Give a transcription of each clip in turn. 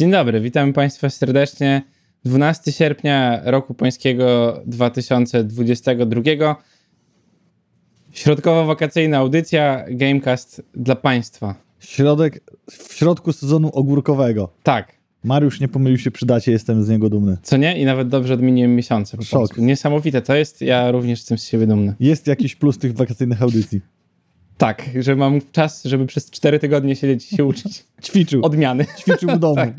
Dzień dobry, witam Państwa serdecznie. 12 sierpnia roku pańskiego 2022. Środkowo-wakacyjna audycja Gamecast dla Państwa. Środek, w środku sezonu ogórkowego. Tak, Mariusz nie pomylił się przy dacie, jestem z niego dumny. co nie? I nawet dobrze odmieniłem miesiące. Po Szok. polsku. Niesamowite to jest, ja również jestem z siebie dumny. Jest jakiś plus tych wakacyjnych audycji. Tak, że mam czas, żeby przez 4 tygodnie siedzieć i się uczyć. Ćwiczył, Odmiany. ćwiczył w domu. Tak.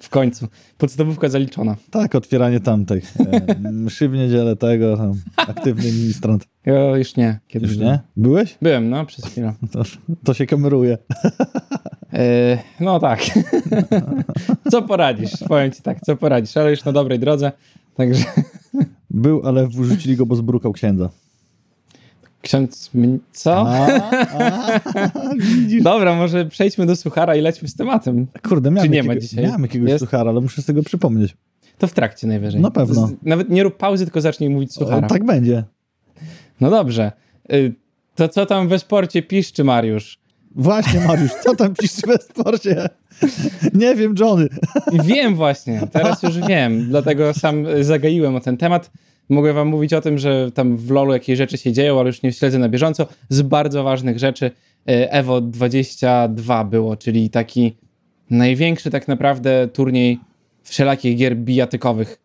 W końcu. Podstawówka zaliczona. Tak, otwieranie tamtej. E, mszy w niedzielę tego, tam, aktywny ministrant. Ja już nie. Kiedyś Już byłem. nie? Byłeś? Byłem, no, przez chwilę. To, to się kameruje. E, no tak. co poradzisz? Powiem ci tak, co poradzisz, ale już na dobrej drodze. Także Był, ale wrzucili go, bo zbrukał księdza. Ksiądz... Co? A, a? Dobra, może przejdźmy do suchara i lećmy z tematem. Kurde, miałem, Czy nie ma jakiego, dzisiaj? miałem jakiegoś Jest? suchara, ale muszę sobie go przypomnieć. To w trakcie najwyżej. Na pewno. Z, nawet nie rób pauzy, tylko zacznij mówić suchara. O, tak będzie. No dobrze. Y, To co tam we sporcie piszczy, Mariusz? Właśnie, Mariusz, co tam piszesz w sporcie? Nie wiem, Johnny. Wiem właśnie, teraz już wiem, dlatego sam zagaiłem o ten temat. Mogę wam mówić o tym, że tam w LoLu jakieś rzeczy się dzieją, ale już nie śledzę na bieżąco. Z bardzo ważnych rzeczy y, Evo 22 było, czyli taki największy tak naprawdę turniej wszelakich gier bijatykowych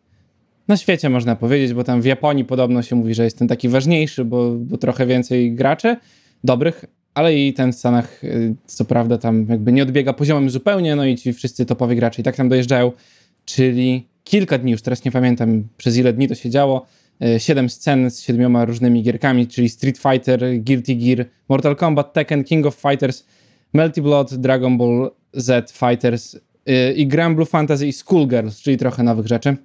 na świecie, można powiedzieć, bo tam w Japonii podobno się mówi, że jest ten taki ważniejszy, bo, bo trochę więcej graczy dobrych, ale i ten w Stanach, y, co prawda, tam jakby nie odbiega poziomem zupełnie, no i ci wszyscy topowi gracze i tak tam dojeżdżają, czyli kilka dni, już teraz nie pamiętam przez ile dni to się działo, y, siedem scen z siedmioma różnymi gierkami, czyli Street Fighter, Guilty Gear, Mortal Kombat, Tekken, King of Fighters, Melty Blood, Dragon Ball Z Fighters y, i Grand Blue Fantasy i Schoolgirls, czyli trochę nowych rzeczy.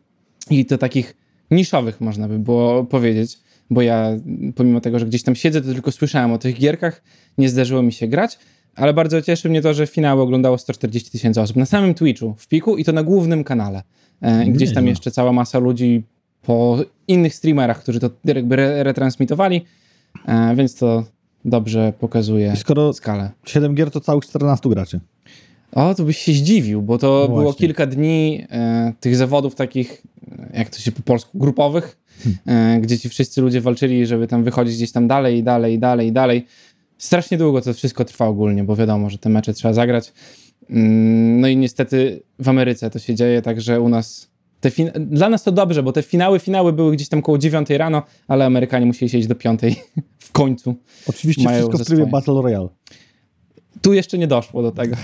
I to takich niszowych, można by było powiedzieć, bo ja, pomimo tego, że gdzieś tam siedzę, to tylko słyszałem o tych gierkach, nie zdarzyło mi się grać, ale bardzo cieszy mnie to, że finały oglądało 140 tysięcy osób na samym Twitchu, w piku i to na głównym kanale. E, i gdzieś tam jeszcze cała masa ludzi po innych streamerach, którzy to jakby re retransmitowali, e, więc to dobrze pokazuje I skoro skalę. 7 gier to całych 14 graczy. O, to byś się zdziwił, bo to No było kilka dni e, tych zawodów takich, jak to się po polsku, grupowych, e, gdzie ci wszyscy ludzie walczyli, żeby tam wychodzić gdzieś tam dalej, i dalej, i dalej, i dalej. Strasznie długo to wszystko trwa ogólnie, bo wiadomo, że te mecze trzeba zagrać. Mm, No i niestety w Ameryce to się dzieje, także u nas dla nas to dobrze, bo te finały, finały były gdzieś tam koło 9 rano, ale Amerykanie musieli siedzieć do 5 w końcu. Oczywiście wszystko w trybie. Battle Royale. Tu jeszcze nie doszło do tego.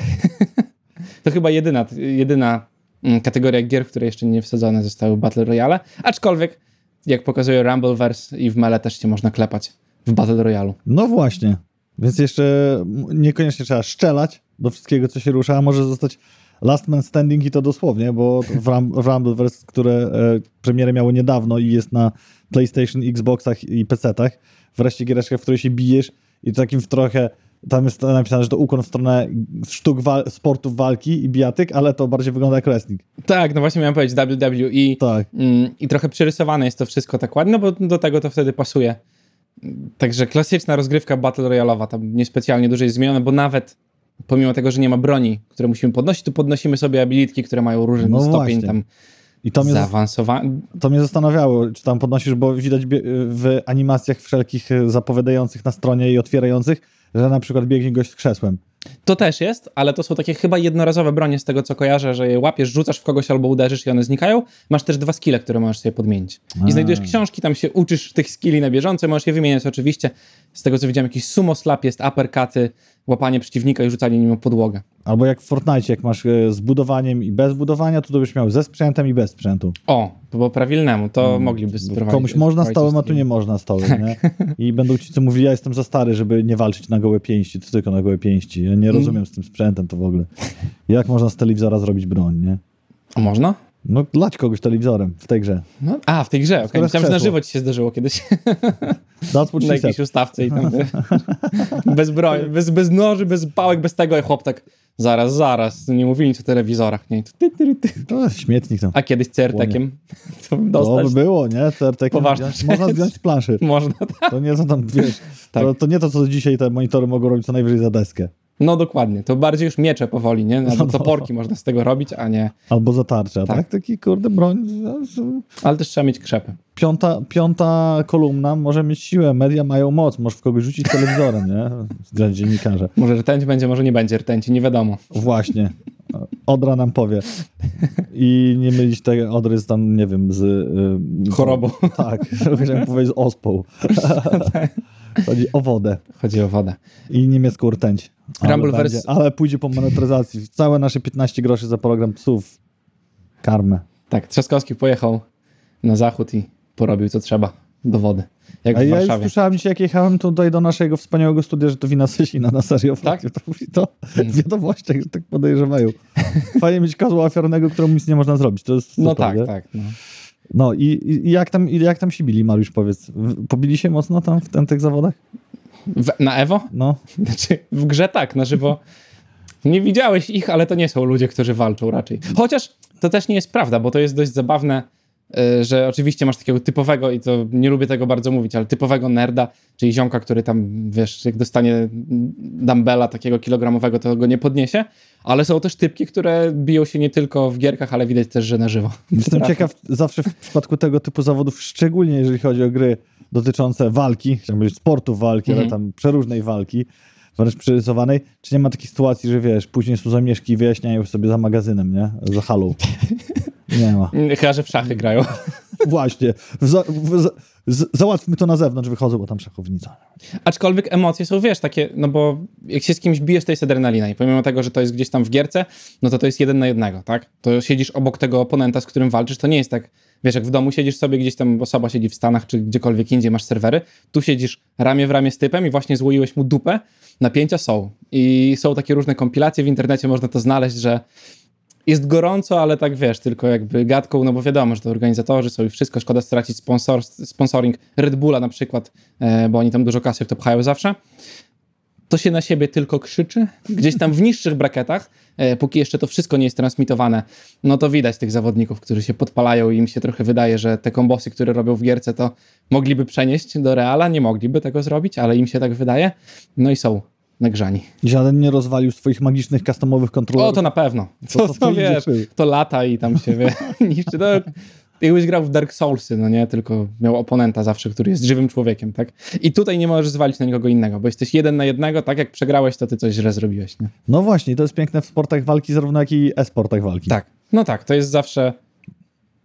to chyba jedyna, jedyna mm, kategoria gier, w które jeszcze nie wsadzone zostały Battle Royale. Aczkolwiek, jak pokazuje Rumbleverse i w Mele też się można klepać w Battle Royale. No właśnie. Więc jeszcze niekoniecznie trzeba szczelać do wszystkiego, co się rusza, a może zostać Last Man Standing i to dosłownie, bo w, Rum, w Rumbleverse, które e, premierę miało niedawno i jest na PlayStation, Xboxach i PC-tach, wreszcie giereczka, w której się bijesz i to takim w trochę, tam jest napisane, że to ukłon w stronę sztuk wal- sportów walki i bijatyk, ale to bardziej wygląda jak wrestling. Tak, no właśnie miałem powiedzieć WWE Tak. mm, i trochę przerysowane jest to wszystko tak ładnie, no bo do tego to wtedy pasuje. Także klasyczna rozgrywka Battle Royale'owa, tam niespecjalnie dużo jest zmienione, bo nawet pomimo tego, że nie ma broni, które musimy podnosić, to podnosimy sobie abilitki, które mają różny No stopień właśnie. tam I to mnie, zaawansowany. to mnie zastanawiało, czy tam podnosisz, bo widać w animacjach wszelkich zapowiadających na stronie i otwierających, że na przykład biegnie gość z krzesłem. To też jest, ale to są takie chyba jednorazowe bronie z tego, co kojarzę, że je łapiesz, rzucasz w kogoś albo uderzysz i one znikają. Masz też dwa skille, które możesz sobie podmienić. I znajdujesz książki, tam się uczysz tych skilli na bieżąco, możesz je wymieniać oczywiście. Z tego, co widziałem, jakiś sumo slap jest, uppercuty, łapanie przeciwnika i rzucanie nim o podłogę. Albo jak w Fortnite, jak masz e, z budowaniem i bez budowania, to to byś miał ze sprzętem i bez sprzętu. O, po prawilnemu, to mogliby spróbować. Komuś można stołem, a tu nie można stołem, Tak. nie? I będą ci co mówili, ja jestem za stary, żeby nie walczyć na gołe pięści, to tylko na gołe pięści. Ja nie rozumiem z tym sprzętem to w ogóle. Jak można z telewizora zrobić broń, nie? A można? No, lać kogoś telewizorem w tej grze. No, a, w tej grze, okej. Że na żywo ci się zdarzyło kiedyś. Na jakiejś ustawce i tam. bez broni, bez, bez noży, bez pałek, bez tego, i chłop tak zaraz, zaraz, nie mówili nic o telewizorach, nie? Ty, ty, ty. To śmietnik tam. A kiedyś CRT-kiem to To dostać by było, nie? Poważna rzecz. można zdjąć z planszy. można, tak? To nie to tam, wiesz, Tak. to, to nie to, co dzisiaj te monitory mogą robić co najwyżej za deskę. No dokładnie, to bardziej już miecze powoli, nie? Albo toporki można z tego robić, a nie... Albo zatarcia, tak? Tak. Taki, kurde, broń. Ale też trzeba mieć krzepy. Piąta, piąta kolumna może mieć siłę, media mają moc, możesz w kogoś rzucić telewizorem, nie? Dla dziennikarza. Może rtęć będzie, może nie będzie rtęci, nie wiadomo. Właśnie. Odra nam powie. I nie mylić tej odry z tam, nie wiem, z... y, Chorobą. Tak, chciałem powiedzieć z ospą. Chodzi o wodę Chodzi o wodę. i niemiecką rtęć. Ale, Rumble będzie, wers- ale pójdzie po monetyzacji. Całe nasze 15 groszy za program psów. Karmę. Tak, Trzaskowski pojechał na zachód i porobił co trzeba do wody. Jak A w ja już słyszałem dzisiaj, jak jechałem tutaj do naszego wspaniałego studia, że to wina Sysina na serio. Tak? To, to w wiadomościach, że tak podejrzewają. Fajnie mieć kozła ofiarnego, któremu nic nie można zrobić. To jest No super, tak, nie? tak. No. No i, i jak, tam, i jak tam się bili, Mariusz, powiedz? Pobili się mocno tam w, tam, tych zawodach? W, na Ewo? No. Znaczy, w grze tak, na żywo. Nie widziałeś ich, ale to nie są ludzie, którzy walczą raczej. Chociaż to też nie jest prawda, bo to jest dość zabawne, y, że oczywiście masz takiego typowego, i to nie lubię tego bardzo mówić, ale typowego nerda, czyli ziomka, który tam, wiesz, jak dostanie dumbbella takiego kilogramowego, to go nie podniesie, ale są też typki, które biją się nie tylko w gierkach, ale widać też, że na żywo. Jestem ciekaw zawsze w przypadku tego typu zawodów, szczególnie jeżeli chodzi o gry dotyczące walki, chciałbym powiedzieć sportu walki, ale Mhm. tam przeróżnej walki, wręcz przerysowanej, czy nie ma takiej sytuacji, że wiesz, później są zamieszki i wyjaśniają sobie za magazynem, nie? Za halą. Nie ma. Chyba, że w szachy grają. Właśnie. Za, w, z, załatwmy to na zewnątrz, wychodzą, bo tam szachownica. Aczkolwiek emocje są, wiesz, takie, no bo jak się z kimś bijesz, to jest adrenalina i pomimo tego, że to jest gdzieś tam w gierce, no to to jest jeden na jednego, tak? To siedzisz obok tego oponenta, z którym walczysz, to nie jest tak, wiesz, jak w domu siedzisz sobie gdzieś tam, osoba siedzi w Stanach czy gdziekolwiek indziej masz serwery, tu siedzisz ramię w ramię z typem i właśnie złoiłeś mu dupę, napięcia są. I są takie różne kompilacje w internecie, można to znaleźć, że jest gorąco, ale tak wiesz, tylko jakby gadką, no bo wiadomo, że to organizatorzy są i wszystko, szkoda stracić sponsor, sponsoring Red Bulla na przykład, e, bo oni tam dużo kasy w to pchają zawsze. To się na siebie tylko krzyczy. Gdzieś tam w niższych braketach, e, póki jeszcze to wszystko nie jest transmitowane, no to widać tych zawodników, którzy się podpalają i im się trochę wydaje, że te kombosy, które robią w gierce, to mogliby przenieść do Reala, nie mogliby tego zrobić, ale im się tak wydaje. No i są nagrzani. Żaden nie rozwalił swoich magicznych, customowych kontrolerów. O, to na pewno. To- To, to- to, to wiesz, to lata i tam się wie, niszczy. No, jakbyś grał w Dark Soulsy, no nie? Tylko miał oponenta zawsze, który jest żywym człowiekiem, tak? I tutaj nie możesz zwalić na nikogo innego, bo jesteś jeden na jednego, tak jak przegrałeś, to ty coś źle zrobiłeś, nie? No właśnie, to jest piękne w sportach walki, zarówno jak i e-sportach walki. Tak. No tak, to jest zawsze...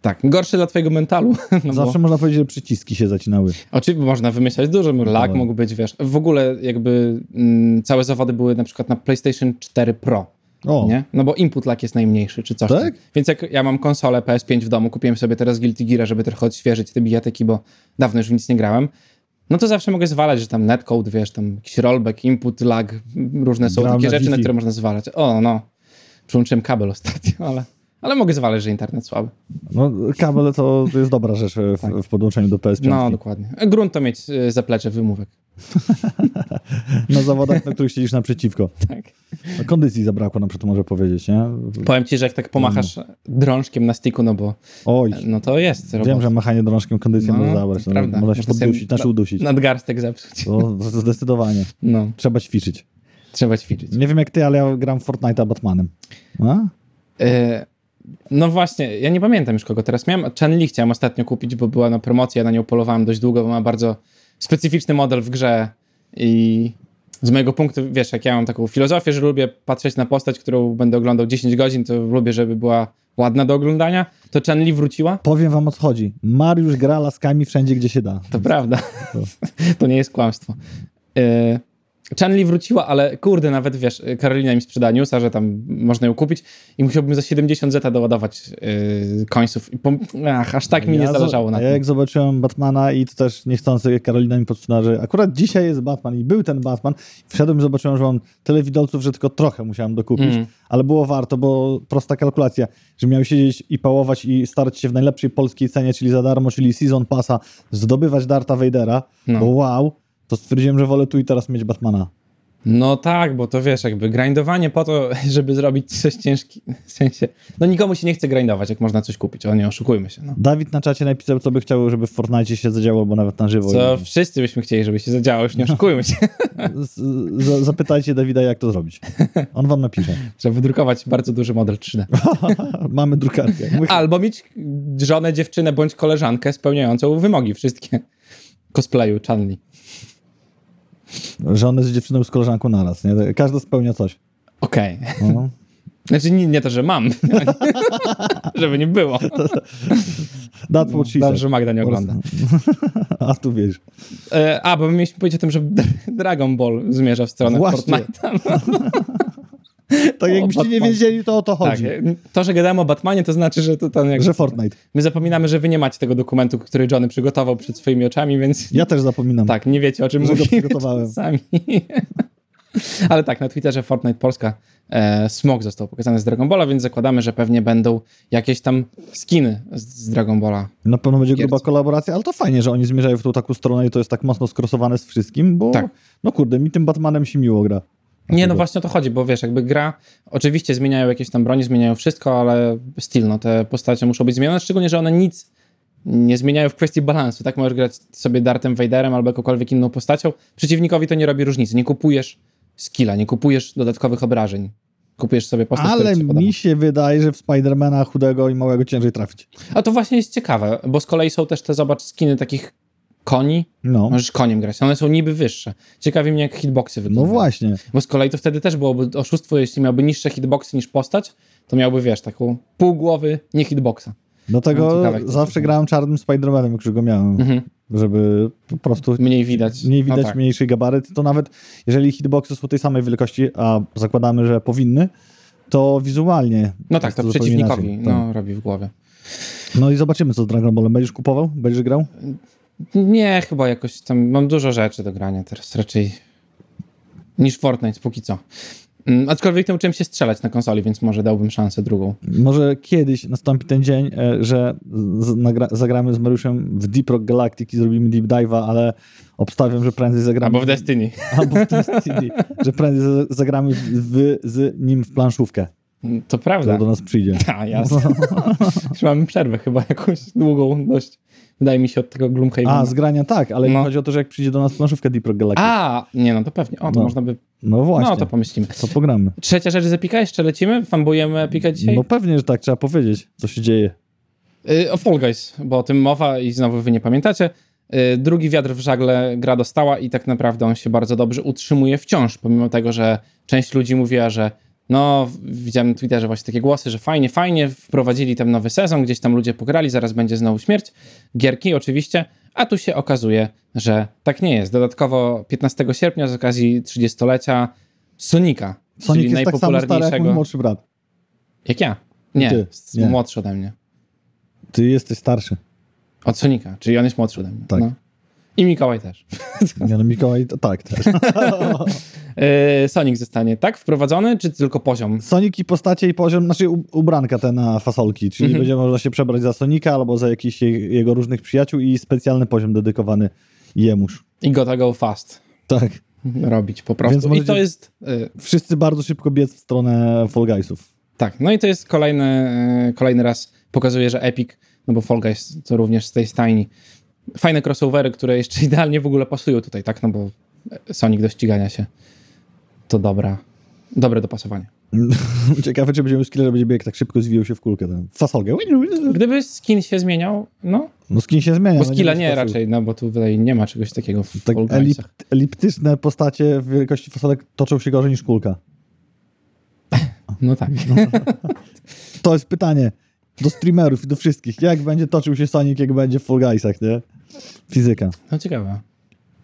Tak, gorsze dla twojego mentalu. No Zawsze bo, można powiedzieć, że przyciski się zacinały. oczywiście można wymyślać dużo, lag mógł być, wiesz. W ogóle jakby mm, całe zawody były na przykład na PlayStation 4 Pro. O, nie? No bo input lag jest najmniejszy, czy coś. Tak? tam. Więc jak ja mam konsolę PS5 w domu, kupiłem sobie teraz Guilty Gear, żeby trochę odświeżyć te bijatyki, bo dawno już w nic nie grałem, no to zawsze mogę zwalać, że tam netcode, wiesz, tam jakiś rollback, input, lag, różne są Grałem takie rzeczy, na które można zwalać. O, no. Przyłączyłem kabel ostatnio, ale, ale mogę zwalać, że internet słaby. no kabel to, to jest dobra rzecz w, w podłączeniu do PS5. No, dokładnie. Grunt to mieć y, zaplecze wymówek. Na zawodach, na których siedzisz naprzeciwko. Tak. No, kondycji zabrakło nam, to może powiedzieć, nie? Powiem ci, że jak tak pomachasz drążkiem na sticku, no bo Oj, no to jest wiem, robota. że machanie drążkiem kondycję No, może zabrać. No, prawda. można się Można poddusić, znaczy na- udusić. Nadgarstek zepsuć. To, to zdecydowanie. No, Trzeba ćwiczyć. trzeba ćwiczyć. Nie wiem jak ty, ale ja gram w Fortnite'a Batmanem. A? E, No właśnie, ja nie pamiętam już kogo teraz miałem. Chen Li chciałem ostatnio kupić, bo była na promocji, ja na nią polowałem dość długo, bo ma bardzo specyficzny model w grze i z mojego punktu, wiesz, jak ja mam taką filozofię, że lubię patrzeć na postać, którą będę oglądał 10 godzin, to lubię, żeby była ładna do oglądania, to Chen Li wróciła. Powiem wam o co chodzi. Mariusz gra laskami wszędzie, gdzie się da. To prawda. to nie jest kłamstwo. E, Chanli wróciła, ale kurde, nawet wiesz, Karolina mi sprzeda newsa, że tam można ją kupić i musiałbym za 70 zeta doładować yy, końców. I Ach, aż tak mi nie Ja zależało na a tym. Ja jak zobaczyłem Batmana i to też niechcący Karolina mi podsunęła, że akurat dzisiaj jest Batman i był ten Batman. Wszedłem i zobaczyłem, że mam tyle widelców, że tylko trochę musiałem dokupić, Mm. ale było warto, bo prosta kalkulacja, że miał siedzieć i pałować i starać się w najlepszej polskiej cenie, czyli za darmo, czyli Season Passa, zdobywać Darta Vadera, No. bo wow, to stwierdziłem, że wolę tu i teraz mieć Batmana. No tak, bo to wiesz, jakby grindowanie po to, żeby zrobić coś ciężkiego, w sensie, no nikomu się nie chce grindować, jak można coś kupić, o nie oszukujmy się, no. Dawid na czacie napisał, co by chciał, żeby w Fortnite się zadziało, albo nawet na żywo. Co wszyscy byśmy chcieli, żeby się zadziało, już nie oszukujmy się. Z, z, zapytajcie Dawida, jak to zrobić. On wam napisze. Trzeba wydrukować bardzo duży model 3D. Mamy drukarkę. My- Albo mieć żonę, dziewczynę bądź koleżankę spełniającą wymogi wszystkie cosplayu Chanli. Żonę z dziewczyną z koleżanką naraz, nie? Każdy spełnia coś. Okej. No. Znaczy nie, nie to, że mam, żeby nie było. That's what she Dobrze, że Magda nie ogląda. A tu wiesz. E, a, bo my mieliśmy powiedzieć o tym, że Dragon Ball zmierza w stronę Właśnie. Fortnite'a. Tak O, jakbyście nie Batman. wiedzieli, to o to Tak, chodzi. to, że gadamy o Batmanie, to znaczy, że to tam jak... Że Fortnite. My zapominamy, że wy nie macie tego dokumentu, który Johnny przygotował przed swoimi oczami, więc Ja też zapominam. tak, nie wiecie o czym mówimy przygotowałem. czasami. Ale tak, na Twitterze Fortnite Polska e, smog został pokazany z Dragon Balla, więc zakładamy, że pewnie będą jakieś tam skiny z, z Dragon Balla. Na pewno będzie gruba kolaboracja, ale to fajnie, że oni zmierzają w tą taką stronę i to jest tak mocno skrosowane z wszystkim, bo Tak. no kurde, mi tym Batmanem się miło gra. Nie, no właśnie o to chodzi, bo wiesz, jakby gra, oczywiście zmieniają jakieś tam broni, zmieniają wszystko, ale styl, no te postacie muszą być zmienione, szczególnie, że one nic nie zmieniają w kwestii balansu, tak? Możesz grać sobie Dartem Vaderem albo jakąkolwiek inną postacią, przeciwnikowi to nie robi różnicy, nie kupujesz skilla, nie kupujesz dodatkowych obrażeń, kupujesz sobie postać, Ale mi się wydaje, że w Spidermana chudego i małego ciężej trafić. A to właśnie jest ciekawe, bo z kolei są też te, zobacz, skiny takich koni, No, możesz koniem grać, one są niby wyższe. Ciekawi mnie, jak hitboxy no wyglądają. właśnie. Bo z kolei to wtedy też byłoby oszustwo, jeśli miałby niższe hitboxy niż postać, to miałby, wiesz, taką pół głowy, nie hitboxa. Dlatego No, to zawsze grałem czarnym Spidermanem, jak już go miałem, Mhm. żeby po prostu Mniej widać. mniej widać, no tak. mniejszy gabaryt, to nawet jeżeli hitboxy są tej samej wielkości, a zakładamy, że powinny, to wizualnie. No tak, to zupełnie przeciwnikowi inaczej. no, robi w głowie. Tak. No i zobaczymy, co z Dragon Ballem. Będziesz kupował? Będziesz grał? Nie, chyba jakoś tam mam dużo rzeczy do grania teraz, raczej niż Fortnite póki co. Mm, Aczkolwiek nauczyłem się strzelać na konsoli, więc może dałbym szansę drugą. Może kiedyś nastąpi ten dzień, e, że zagramy z Mariuszem w Deep Rock Galactic i zrobimy deep dive'a, ale obstawiam, że prędzej zagramy... Albo w Destiny. Albo w Destiny, że prędzej zagramy w, z nim w planszówkę, To prawda. która do nas przyjdzie. A, jasne. Już mamy przerwę chyba jakąś długą dość. Wydaje mi się od tego Gloomhavena. A, z grania tak, ale No. chodzi o to, że jak przyjdzie do nas planszówka Deep Rock Galactic. A, nie no, to pewnie. O, to No. można by... No właśnie, No, to pomyślimy. to pogramy. Trzecia rzecz z Epika, jeszcze lecimy? Fanbujemy Epika dzisiaj? No pewnie, że tak, trzeba powiedzieć, co się dzieje. Y, O Fall Guys, bo o tym mowa i znowu wy nie pamiętacie. Y, Drugi wiatr w żagle gra dostała i tak naprawdę on się bardzo dobrze utrzymuje wciąż, pomimo tego, że część ludzi mówiła, że no, widziałem na Twitterze właśnie takie głosy, że fajnie, fajnie, wprowadzili tam nowy sezon, gdzieś tam ludzie pograli, zaraz będzie znowu śmierć. Gierki oczywiście, a tu się okazuje, że tak nie jest. Dodatkowo 15 sierpnia z okazji 30-lecia Sonika, Sonic czyli jest tak samo stary jak najpopularniejszego... młodszy brat. Jak ja? Nie, Ty, nie. młodszy ode mnie. Ty jesteś starszy. Od Sonika, czyli on jest młodszy ode mnie. Tak. No. I Mikołaj też. Nie no, Mikołaj, to tak też. Yy, Sonic zostanie tak wprowadzony, czy tylko poziom? Sonic i postacie i poziom, znaczy ubranka te na fasolki, czyli Mhm. będzie można się przebrać za Sonika albo za jakiś je- jego różnych przyjaciół i specjalny poziom dedykowany jemuż. I gotta go fast Tak. robić po prostu. I to jest... Yy, Wszyscy bardzo szybko biec w stronę Fall Guysów. tak, no i to jest kolejny, yy, kolejny raz pokazuje, że Epic, no bo Fall Guys to również z tej stajni. Fajne crossovery, które jeszcze idealnie w ogóle pasują tutaj, tak? No bo Sonic do ścigania się to dobra, dobre dopasowanie. Ciekawe, czy będzie miał skilla, będzie biegł tak szybko, zwijał się w kulkę. Tam. Fasolkę. Gdyby skin się zmieniał, no, No skin się zmienia. bo no skilla nie raczej, no bo tu tutaj nie ma czegoś takiego w Tak Fall elip, Guysach. eliptyczne postacie w wielkości fasolek toczą się gorzej niż kulka. No tak. To jest pytanie do streamerów i do wszystkich. Jak będzie toczył się Sonic, jak będzie w Fall Guysach, nie? Fizyka. No ciekawe.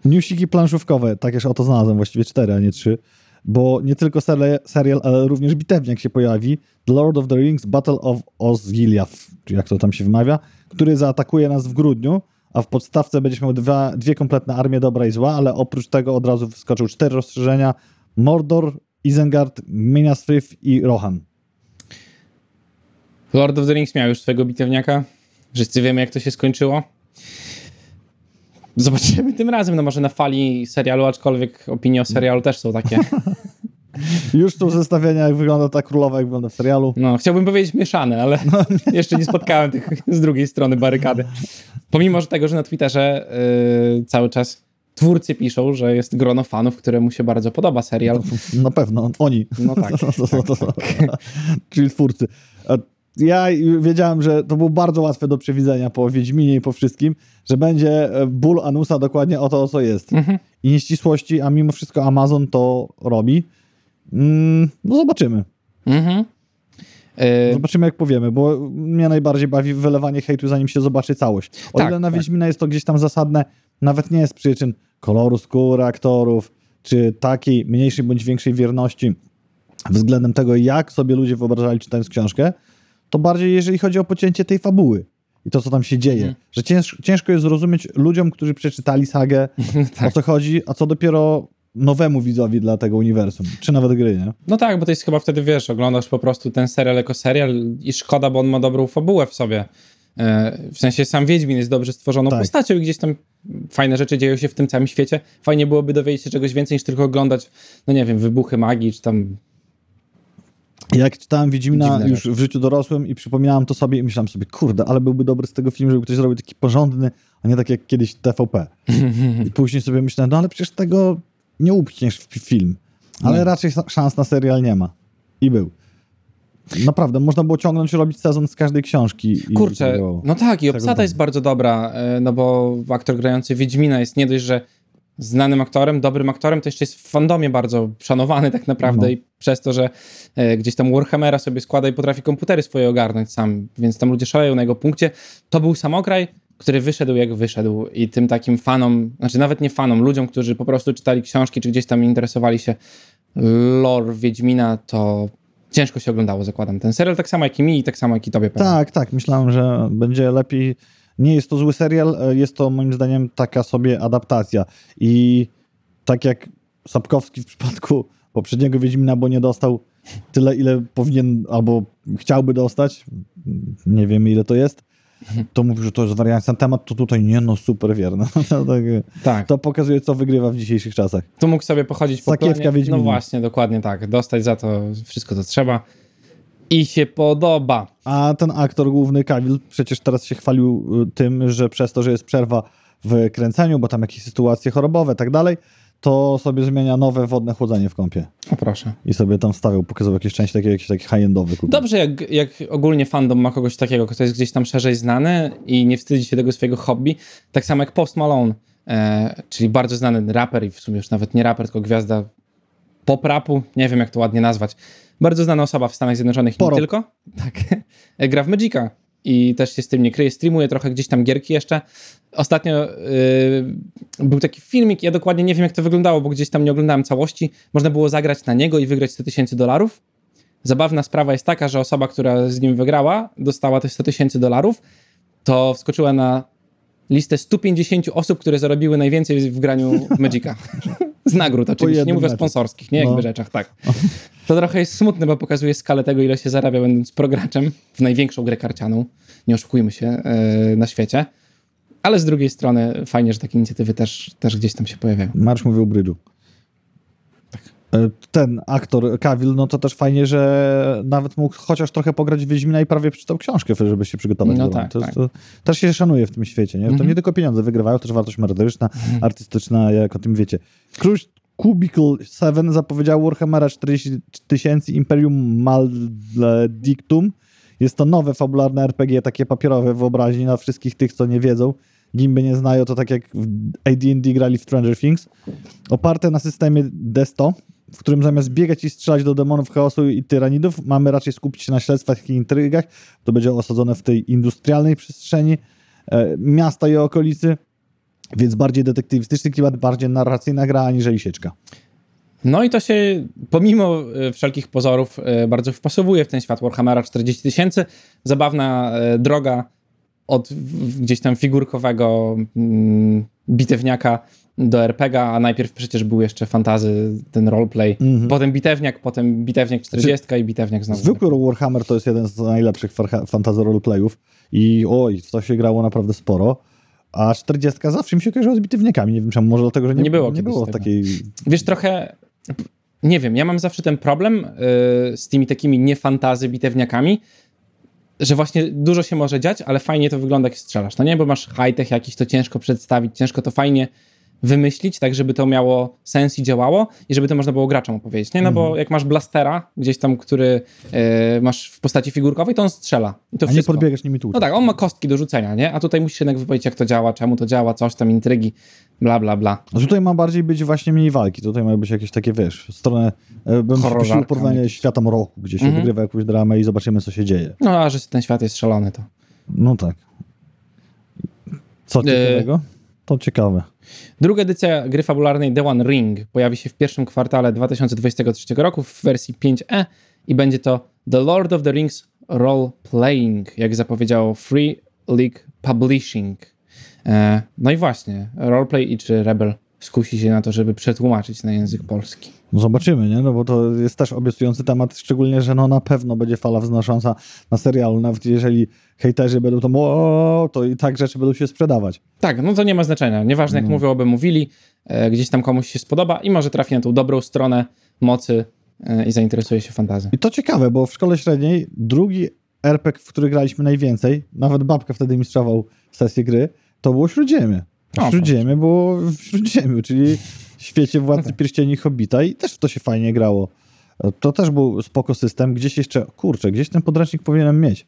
Newsiki planszówkowe, takież oto znalazłem, właściwie cztery, a nie trzy. Bo nie tylko serial, serial, ale również bitewniak się pojawi. The Lord of the Rings Battle of Osgiliath, czy jak to tam się wymawia, który zaatakuje nas w grudniu, a w podstawce będziesz miał dwa, dwie kompletne armie dobra i zła, ale oprócz tego od razu wyskoczył cztery rozszerzenia. Mordor, Isengard, Minas Tirith i Rohan. Lord of the Rings miał już swojego bitewniaka. Wszyscy wiemy, jak to się skończyło. Zobaczymy tym razem, no może na fali serialu, aczkolwiek opinie o serialu też są takie. Już tu zestawienia, jak wygląda ta królowa, jak wygląda w serialu. No, chciałbym powiedzieć mieszane, ale jeszcze nie spotkałem tych z drugiej strony barykady. Pomimo że tego, że na Twitterze yy, cały czas twórcy piszą, że jest grono fanów, któremu się bardzo podoba serial. Na pewno, oni. No tak. tak, tak. Czyli twórcy. Ja wiedziałem, że to było bardzo łatwe do przewidzenia po Wiedźminie i po wszystkim, że będzie e, ból Anusa dokładnie o to, o co jest. Mhm. I nieścisłości, a mimo wszystko Amazon to robi. Mm, no zobaczymy. Mhm. E, zobaczymy, jak powiemy, bo mnie najbardziej bawi wylewanie hejtu, zanim się zobaczy całość. O tak, ile na tak. Wiedźmina jest to gdzieś tam zasadne, nawet nie jest przyczyn koloru skóry aktorów, czy takiej mniejszej bądź większej wierności względem tego, jak sobie ludzie wyobrażali czytając książkę, to bardziej jeżeli chodzi o pocięcie tej fabuły i to, co tam się dzieje. Mhm. Że cięż, ciężko jest zrozumieć ludziom, którzy przeczytali sagę, tak. o co chodzi, a co dopiero nowemu widzowi dla tego uniwersum, czy nawet gry, nie? No tak, bo to jest chyba wtedy, wiesz, oglądasz po prostu ten serial jako serial i szkoda, bo on ma dobrą fabułę w sobie. E, w sensie sam Wiedźmin jest dobrze stworzoną tak. postacią i gdzieś tam fajne rzeczy dzieją się w tym całym świecie. Fajnie byłoby dowiedzieć się czegoś więcej niż tylko oglądać, no nie wiem, wybuchy magii, czy tam jak czytałem Wiedźmina już w życiu dorosłym i przypominałem to sobie i myślałem sobie, kurde, ale byłby dobry z tego film, żeby ktoś zrobił taki porządny, a nie tak jak kiedyś TVP. I później sobie myślałem, no ale przecież tego nie upchniesz w film. Ale nie. raczej szans na serial nie ma. I był. Naprawdę, można było ciągnąć, robić sezon z każdej książki. Kurczę, no tak, i obsada jest bardzo dobra, e, no bo aktor grający Wiedźmina jest nie dość, że znanym aktorem, dobrym aktorem, to jeszcze jest w fandomie bardzo szanowany tak naprawdę no. i przez to, że e, gdzieś tam Warhammera sobie składa i potrafi komputery swoje ogarnąć sam, więc tam ludzie szaleją na jego punkcie. To był samograj, który wyszedł jak wyszedł i tym takim fanom, znaczy nawet nie fanom, ludziom, którzy po prostu czytali książki, czy gdzieś tam interesowali się lore Wiedźmina, to ciężko się oglądało, zakładam. Ten serial tak samo jak i mi i tak samo jak i tobie. Pewnie. Tak, tak. Myślałem, że będzie lepiej nie jest to zły serial, e, jest to moim zdaniem taka sobie adaptacja. I tak jak Sapkowski w przypadku poprzedniego Wiedźmina, bo nie dostał tyle, ile powinien albo chciałby dostać, nie wiemy ile to jest, to mówił, że to jest wariacja temat, to tutaj nie, no super wierno. No, tak, tak. To pokazuje, co wygrywa w dzisiejszych czasach. Tu mógł sobie pochodzić po Sakiewka planie. No właśnie, dokładnie tak. Dostać za to wszystko, co trzeba i się podoba. A ten aktor główny, Kawil, przecież teraz się chwalił y, tym, że przez to, że jest przerwa w kręceniu, bo tam jakieś sytuacje chorobowe i tak dalej, to sobie zmienia nowe wodne chłodzenie w kąpie. O proszę. I sobie tam wstawiał, pokazał jakieś części takie, jakieś takie high-endowe. Dobrze, jak, jak ogólnie fandom ma kogoś takiego, kto jest gdzieś tam szerzej znany i nie wstydzi się tego swojego hobby, tak samo jak Post Malone, e, czyli bardzo znany raper i w sumie już nawet nie raper, tylko gwiazda pop-rapu, nie wiem jak to ładnie nazwać, bardzo znana osoba w Stanach Zjednoczonych i nie tylko. Tak. Gra w Magica i też się z tym nie kryje. Streamuje trochę gdzieś tam gierki jeszcze. Ostatnio yy, był taki filmik, ja dokładnie nie wiem jak to wyglądało, bo gdzieś tam nie oglądałem całości. Można było zagrać na niego i wygrać 100 tysięcy dolarów. Zabawna sprawa jest taka, że osoba, która z nim wygrała, dostała te 100 tysięcy dolarów, to wskoczyła na listę 150 osób, które zarobiły najwięcej w graniu w Magica. Z nagród oczywiście, nie mówię o sponsorskich, nie no. jakby rzeczach, tak. To trochę jest smutne, bo pokazuje skalę tego, ile się zarabia będąc prograczem w największą grę karcianą. Nie oszukujmy się, yy, na świecie. Ale z drugiej strony fajnie, że takie inicjatywy też, też gdzieś tam się pojawiają. Marsz mówił brydżu. E, ten aktor Kawil, no to też fajnie, że nawet mógł chociaż trochę pograć w Wiedźmina i prawie przeczytał książkę, żeby się przygotować no do tak, to, tak. to, też się szanuje w tym świecie, nie? To mm -hmm. nie tylko pieniądze wygrywają, też wartość merytoryczna, mm -hmm. artystyczna, jak o tym wiecie. Krusz Cubicle 7 zapowiedział Warhammera 40 tysięcy Imperium Maledictum. Jest to nowe fabularne RPG, takie papierowe wyobraźni na wszystkich tych, co nie wiedzą. Gimby nie znają, to tak jak w AD&D grali w Stranger Things. Oparte na systemie D100, w którym zamiast biegać i strzelać do demonów chaosu i tyranidów, mamy raczej skupić się na śledztwach i intrygach. To będzie osadzone w tej industrialnej przestrzeni e, miasta i okolicy, więc bardziej detektywistyczny klimat, bardziej narracyjna gra aniżeli sieczka. No i to się, pomimo e, wszelkich pozorów, e, bardzo wpasowuje w ten świat Warhammera 40 tysięcy. Zabawna droga od gdzieś tam figurkowego mm, bitewniaka do RPG, a najpierw przecież był jeszcze fantazy, ten roleplay, mm -hmm. potem bitewniak, potem bitewniak 40 Czy i bitewniak znowu. Zwykły Warhammer to jest jeden z najlepszych fantazy roleplayów i oj, w to się grało naprawdę sporo. A 40 zawsze mi się kojarzyło z bitewniakami. Nie wiem czemu, może dlatego, że nie, Nie było nie było tego. takiej... Wiesz, trochę. Nie wiem, ja mam zawsze ten problem y, z tymi takimi niefantazy bitewniakami, że właśnie dużo się może dziać, ale fajnie to wygląda, jak strzelasz. No nie, bo masz high-tech jakiś, to ciężko przedstawić, ciężko to fajnie wymyślić, tak żeby to miało sens i działało i żeby to można było graczom opowiedzieć. Nie, no bo jak masz blastera gdzieś tam, który y, masz w postaci figurkowej, to on strzela. I to A nie wszystko. podbiegasz nimi tu. No tak, on ma kostki do rzucenia, nie? A tutaj musisz jednak wypowiedzieć, jak to działa, czemu to działa, coś tam, intrygi, bla, bla, bla. A tutaj ma bardziej być właśnie mniej walki. Tutaj ma być jakieś takie, wiesz, stronę... e, Bym prosił porównanie świata mroku, gdzie się Mhm. wygrywa jakąś dramę i zobaczymy, co się dzieje. No, a że ten świat jest szalony, to... No tak. Co ciekawego? To ciekawe. Druga edycja gry fabularnej The One Ring pojawi się w pierwszym kwartale 2023 roku w wersji 5e i będzie to The Lord of the Rings Role Playing, jak zapowiedziało Free League Publishing. E, no i właśnie, roleplay i czy Rebel skusi się na to, żeby przetłumaczyć na język polski. No zobaczymy, nie? No bo to jest też obiecujący temat, szczególnie, że no na pewno będzie fala wznosząca na serialu. Nawet jeżeli hejterzy będą to, o, to i tak rzeczy będą się sprzedawać. Tak, no to nie ma znaczenia. Nieważne jak No. mówią, oby mówili, e, gdzieś tam komuś się spodoba i może trafi na tą dobrą stronę mocy e, i zainteresuje się fantazją. I to ciekawe, bo w szkole średniej drugi RPG, w który graliśmy najwięcej, nawet babka wtedy mistrzował sesję gry, to było Śródziemie. A Śródziemie było w Śródziemiu, czyli świecie Władcy tak. Pierścieni Hobbita i też w to się fajnie grało. To też był spoko system. Gdzieś jeszcze, kurczę, gdzieś ten podręcznik powinienem mieć.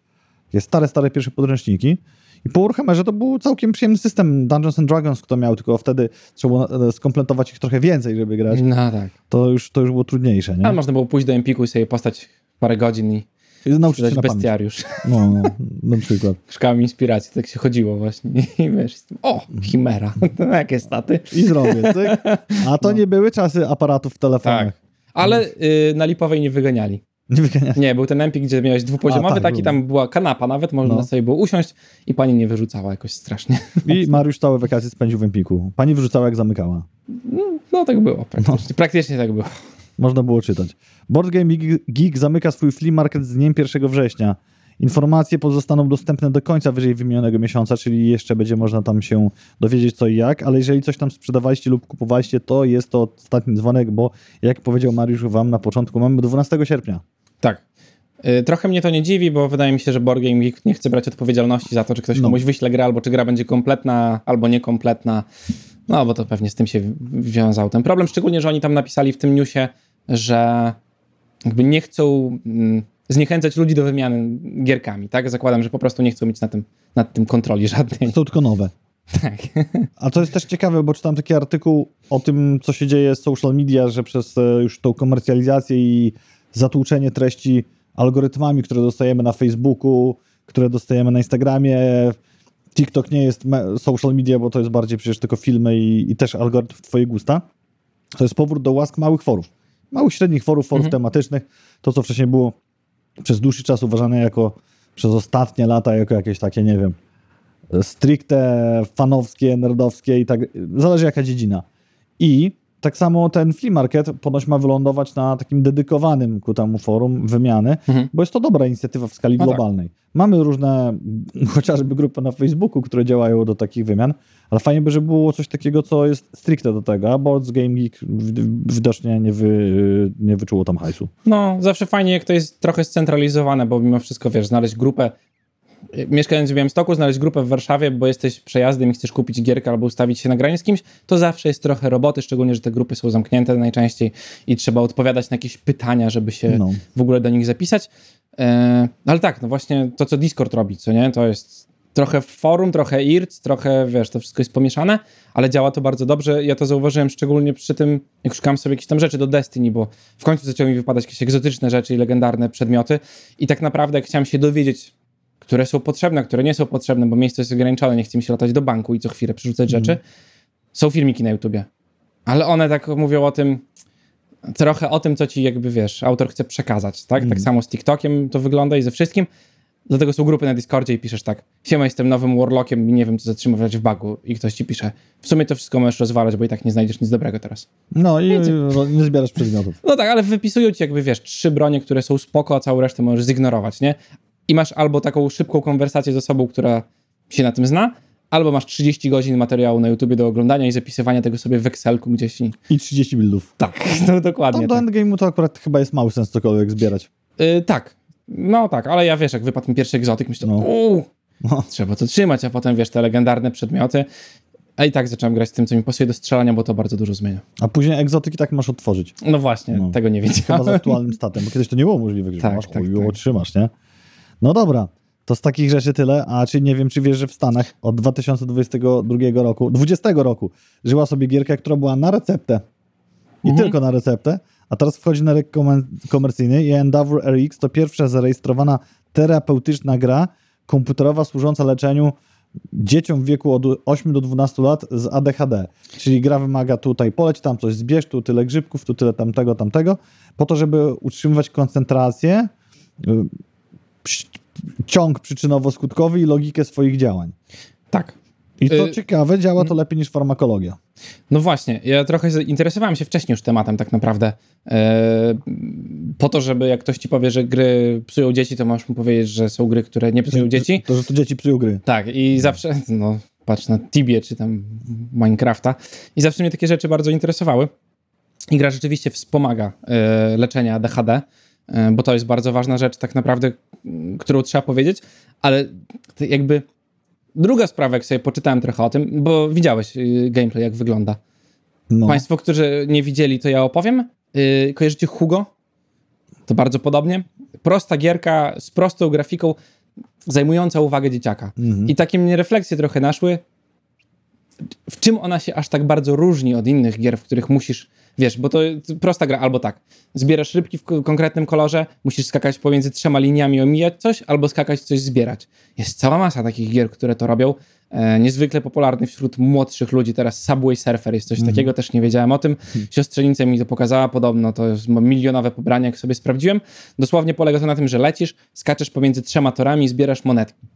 Jest stare, stare pierwsze podręczniki. I po Warhammerze to był całkiem przyjemny system Dungeons and Dragons, kto miał, tylko wtedy trzeba było e, skompletować ich trochę więcej, żeby grać. No tak. To już, to już było trudniejsze, nie? Ale można było pójść do Empiku i sobie postać parę godzin I nauczyć się na bestiariusz. No, no, na przykład. Szukałem inspiracji, tak się chodziło właśnie. I wiesz, o, chimera, to jakie staty. I zrobię, cyk. A to nie były czasy aparatów w telefonach. Tak. Ale y, na Lipowej nie wyganiali. Nie wyganiać. Nie, był ten Empik, gdzie miałeś dwupoziomowy, A, tak, taki był. tam była kanapa nawet, można No. sobie było usiąść i pani nie wyrzucała jakoś strasznie. I Mariusz całe wakacje spędził w Empiku. Pani wyrzucała, jak zamykała. No tak było, praktycznie, praktycznie tak było. Można było czytać. Board Game Geek- zamyka swój flea market z dniem 1 września. Informacje pozostaną dostępne do końca wyżej wymienionego miesiąca, czyli jeszcze będzie można tam się dowiedzieć co i jak, ale jeżeli coś tam sprzedawaliście lub kupowaliście, to jest to ostatni dzwonek, bo jak powiedział Mariusz wam na początku, mamy 12 sierpnia. Tak. Y, Trochę mnie to nie dziwi, bo wydaje mi się, że Board Game Geek nie chce brać odpowiedzialności za to, czy ktoś No. komuś wyśle grę, albo czy gra będzie kompletna, albo niekompletna. No, bo to pewnie z tym się wiązał ten problem. Szczególnie, że oni tam napisali w tym newsie, że jakby nie chcą mm, zniechęcać ludzi do wymiany gierkami, tak? Zakładam, że po prostu nie chcą mieć na tym, nad tym kontroli żadnej. Są tylko nowe. Tak. A to jest też ciekawe, bo czytam taki artykuł o tym, co się dzieje z social media, że przez e, już tą komercjalizację i zatłuczenie treści algorytmami, które dostajemy na Facebooku, które dostajemy na Instagramie. TikTok nie jest social media, bo to jest bardziej przecież tylko filmy i, i też algorytm w twoje gusta. To jest powrót do łask małych forów. Małych, średnich forów, forów Mhm. tematycznych. To, co wcześniej było przez dłuższy czas uważane jako, przez ostatnie lata, jako jakieś takie, nie wiem, stricte fanowskie, nerdowskie i tak, zależy jaka dziedzina. I tak samo ten flea market ponoć ma wylądować na takim dedykowanym ku temu forum wymiany, Mhm. bo jest to dobra inicjatywa w skali No tak. globalnej. Mamy różne, chociażby grupy na Facebooku, które działają do takich wymian, ale fajnie by, żeby było coś takiego, co jest stricte do tego, a Boards Game Geek widocznie nie, wy, nie wyczuło tam hajsu. No, zawsze fajnie, jak to jest trochę scentralizowane, bo mimo wszystko, wiesz, znaleźć grupę, mieszkając w Białymstoku, znaleźć grupę w Warszawie, bo jesteś przejazdem i chcesz kupić gierkę albo ustawić się na granie z kimś, to zawsze jest trochę roboty, szczególnie, że te grupy są zamknięte najczęściej i trzeba odpowiadać na jakieś pytania, żeby się No. w ogóle do nich zapisać. E, ale tak, no właśnie to, co Discord robi, co nie, to jest trochę forum, trochę IRC, trochę, wiesz, to wszystko jest pomieszane, ale działa to bardzo dobrze. Ja to zauważyłem szczególnie przy tym, jak szukałem sobie jakieś tam rzeczy do Destiny, bo w końcu zaczęły mi wypadać jakieś egzotyczne rzeczy i legendarne przedmioty i tak naprawdę jak chciałem się dowiedzieć, które są potrzebne, które nie są potrzebne, bo miejsce jest ograniczone, nie chce mi się latać do banku i co chwilę przerzucać rzeczy, są filmiki na YouTubie. Ale one tak mówią o tym, trochę o tym, co ci jakby, wiesz, autor chce przekazać, tak? Tak samo z TikTokiem to wygląda i ze wszystkim. Dlatego są grupy na Discordzie i piszesz tak, siema, jestem nowym warlockiem i nie wiem, co zatrzymywać w bagu. I ktoś ci pisze, w sumie to wszystko możesz rozwalać, bo i tak nie znajdziesz nic dobrego teraz. No i ro- nie zbierasz przedmiotów. No tak, ale wypisują ci jakby, wiesz, trzy bronie, które są spoko, a całą resztę możesz zignorować, nie? I masz albo taką szybką konwersację z osobą, która się na tym zna, albo masz 30 godzin materiału na YouTubie do oglądania i zapisywania tego sobie w Excelku gdzieś. I... I 30 buildów. Tak, no dokładnie. Tam do tak. endgame'u to akurat chyba jest mały sens cokolwiek zbierać. Y, tak, no tak, ale ja wiesz, jak wypadł mi pierwszy egzotyk, myślę, No. uuu, No. trzeba to trzymać, a potem wiesz, te legendarne przedmioty. A i tak zacząłem grać z tym, co mi pasuje do strzelania, bo to bardzo dużo zmienia. A później egzotyki tak masz otworzyć. No właśnie, No. tego nie Chyba z wiedziałem. aktualnym statem, bo kiedyś to nie było możliwe, że Tak, masz, tak, tak. otrzymasz, nie? No dobra, to z takich rzeczy tyle, a czy nie wiem, czy wiesz, że w Stanach od 2022 roku, 20 roku żyła sobie gierka, która była na receptę i Mhm. tylko na receptę, a teraz wchodzi na rynek komer- komercyjny i Endeavor RX to pierwsza zarejestrowana terapeutyczna gra komputerowa służąca leczeniu dzieciom w wieku od 8 do 12 lat z ADHD. Czyli gra wymaga tutaj poleć, tam coś zbierz, tu tyle grzybków, tu tyle tamtego, tamtego, po to, żeby utrzymywać koncentrację, ciąg przyczynowo-skutkowy i logikę swoich działań. Tak. I to Y- ciekawe, działa to lepiej niż farmakologia. No właśnie, ja trochę zainteresowałem się wcześniej już tematem tak naprawdę. E, po to, żeby jak ktoś ci powie, że gry psują dzieci, to możesz mu powiedzieć, że są gry, które nie psują dzieci. To, że to dzieci psują gry. Tak, i zawsze, no patrz na Tibie czy tam Minecrafta i zawsze mnie takie rzeczy bardzo interesowały. I gra rzeczywiście wspomaga leczenie ADHD, e, bo to jest bardzo ważna rzecz tak naprawdę, którą trzeba powiedzieć, ale jakby druga sprawa, jak sobie poczytałem trochę o tym, bo widziałeś y, gameplay, jak wygląda. No. Państwo, którzy nie widzieli, to ja opowiem. Yy, kojarzycie Hugo? To bardzo podobnie. Prosta gierka z prostą grafiką, zajmująca uwagę dzieciaka. Mhm. I takie mnie refleksje trochę naszły. W czym ona się aż tak bardzo różni od innych gier, w których musisz, wiesz, bo to prosta gra, albo tak, zbierasz rybki w ko- konkretnym kolorze, musisz skakać pomiędzy trzema liniami, omijać coś, albo skakać coś zbierać. Jest cała masa takich gier, które to robią. E, niezwykle popularny wśród młodszych ludzi teraz Subway Surfer jest coś takiego, też nie wiedziałem o tym. Siostrzenica mi to pokazała, podobno to jest, milionowe pobranie, jak sobie sprawdziłem. Dosłownie polega to na tym, że lecisz, skaczesz pomiędzy trzema torami i zbierasz monetki.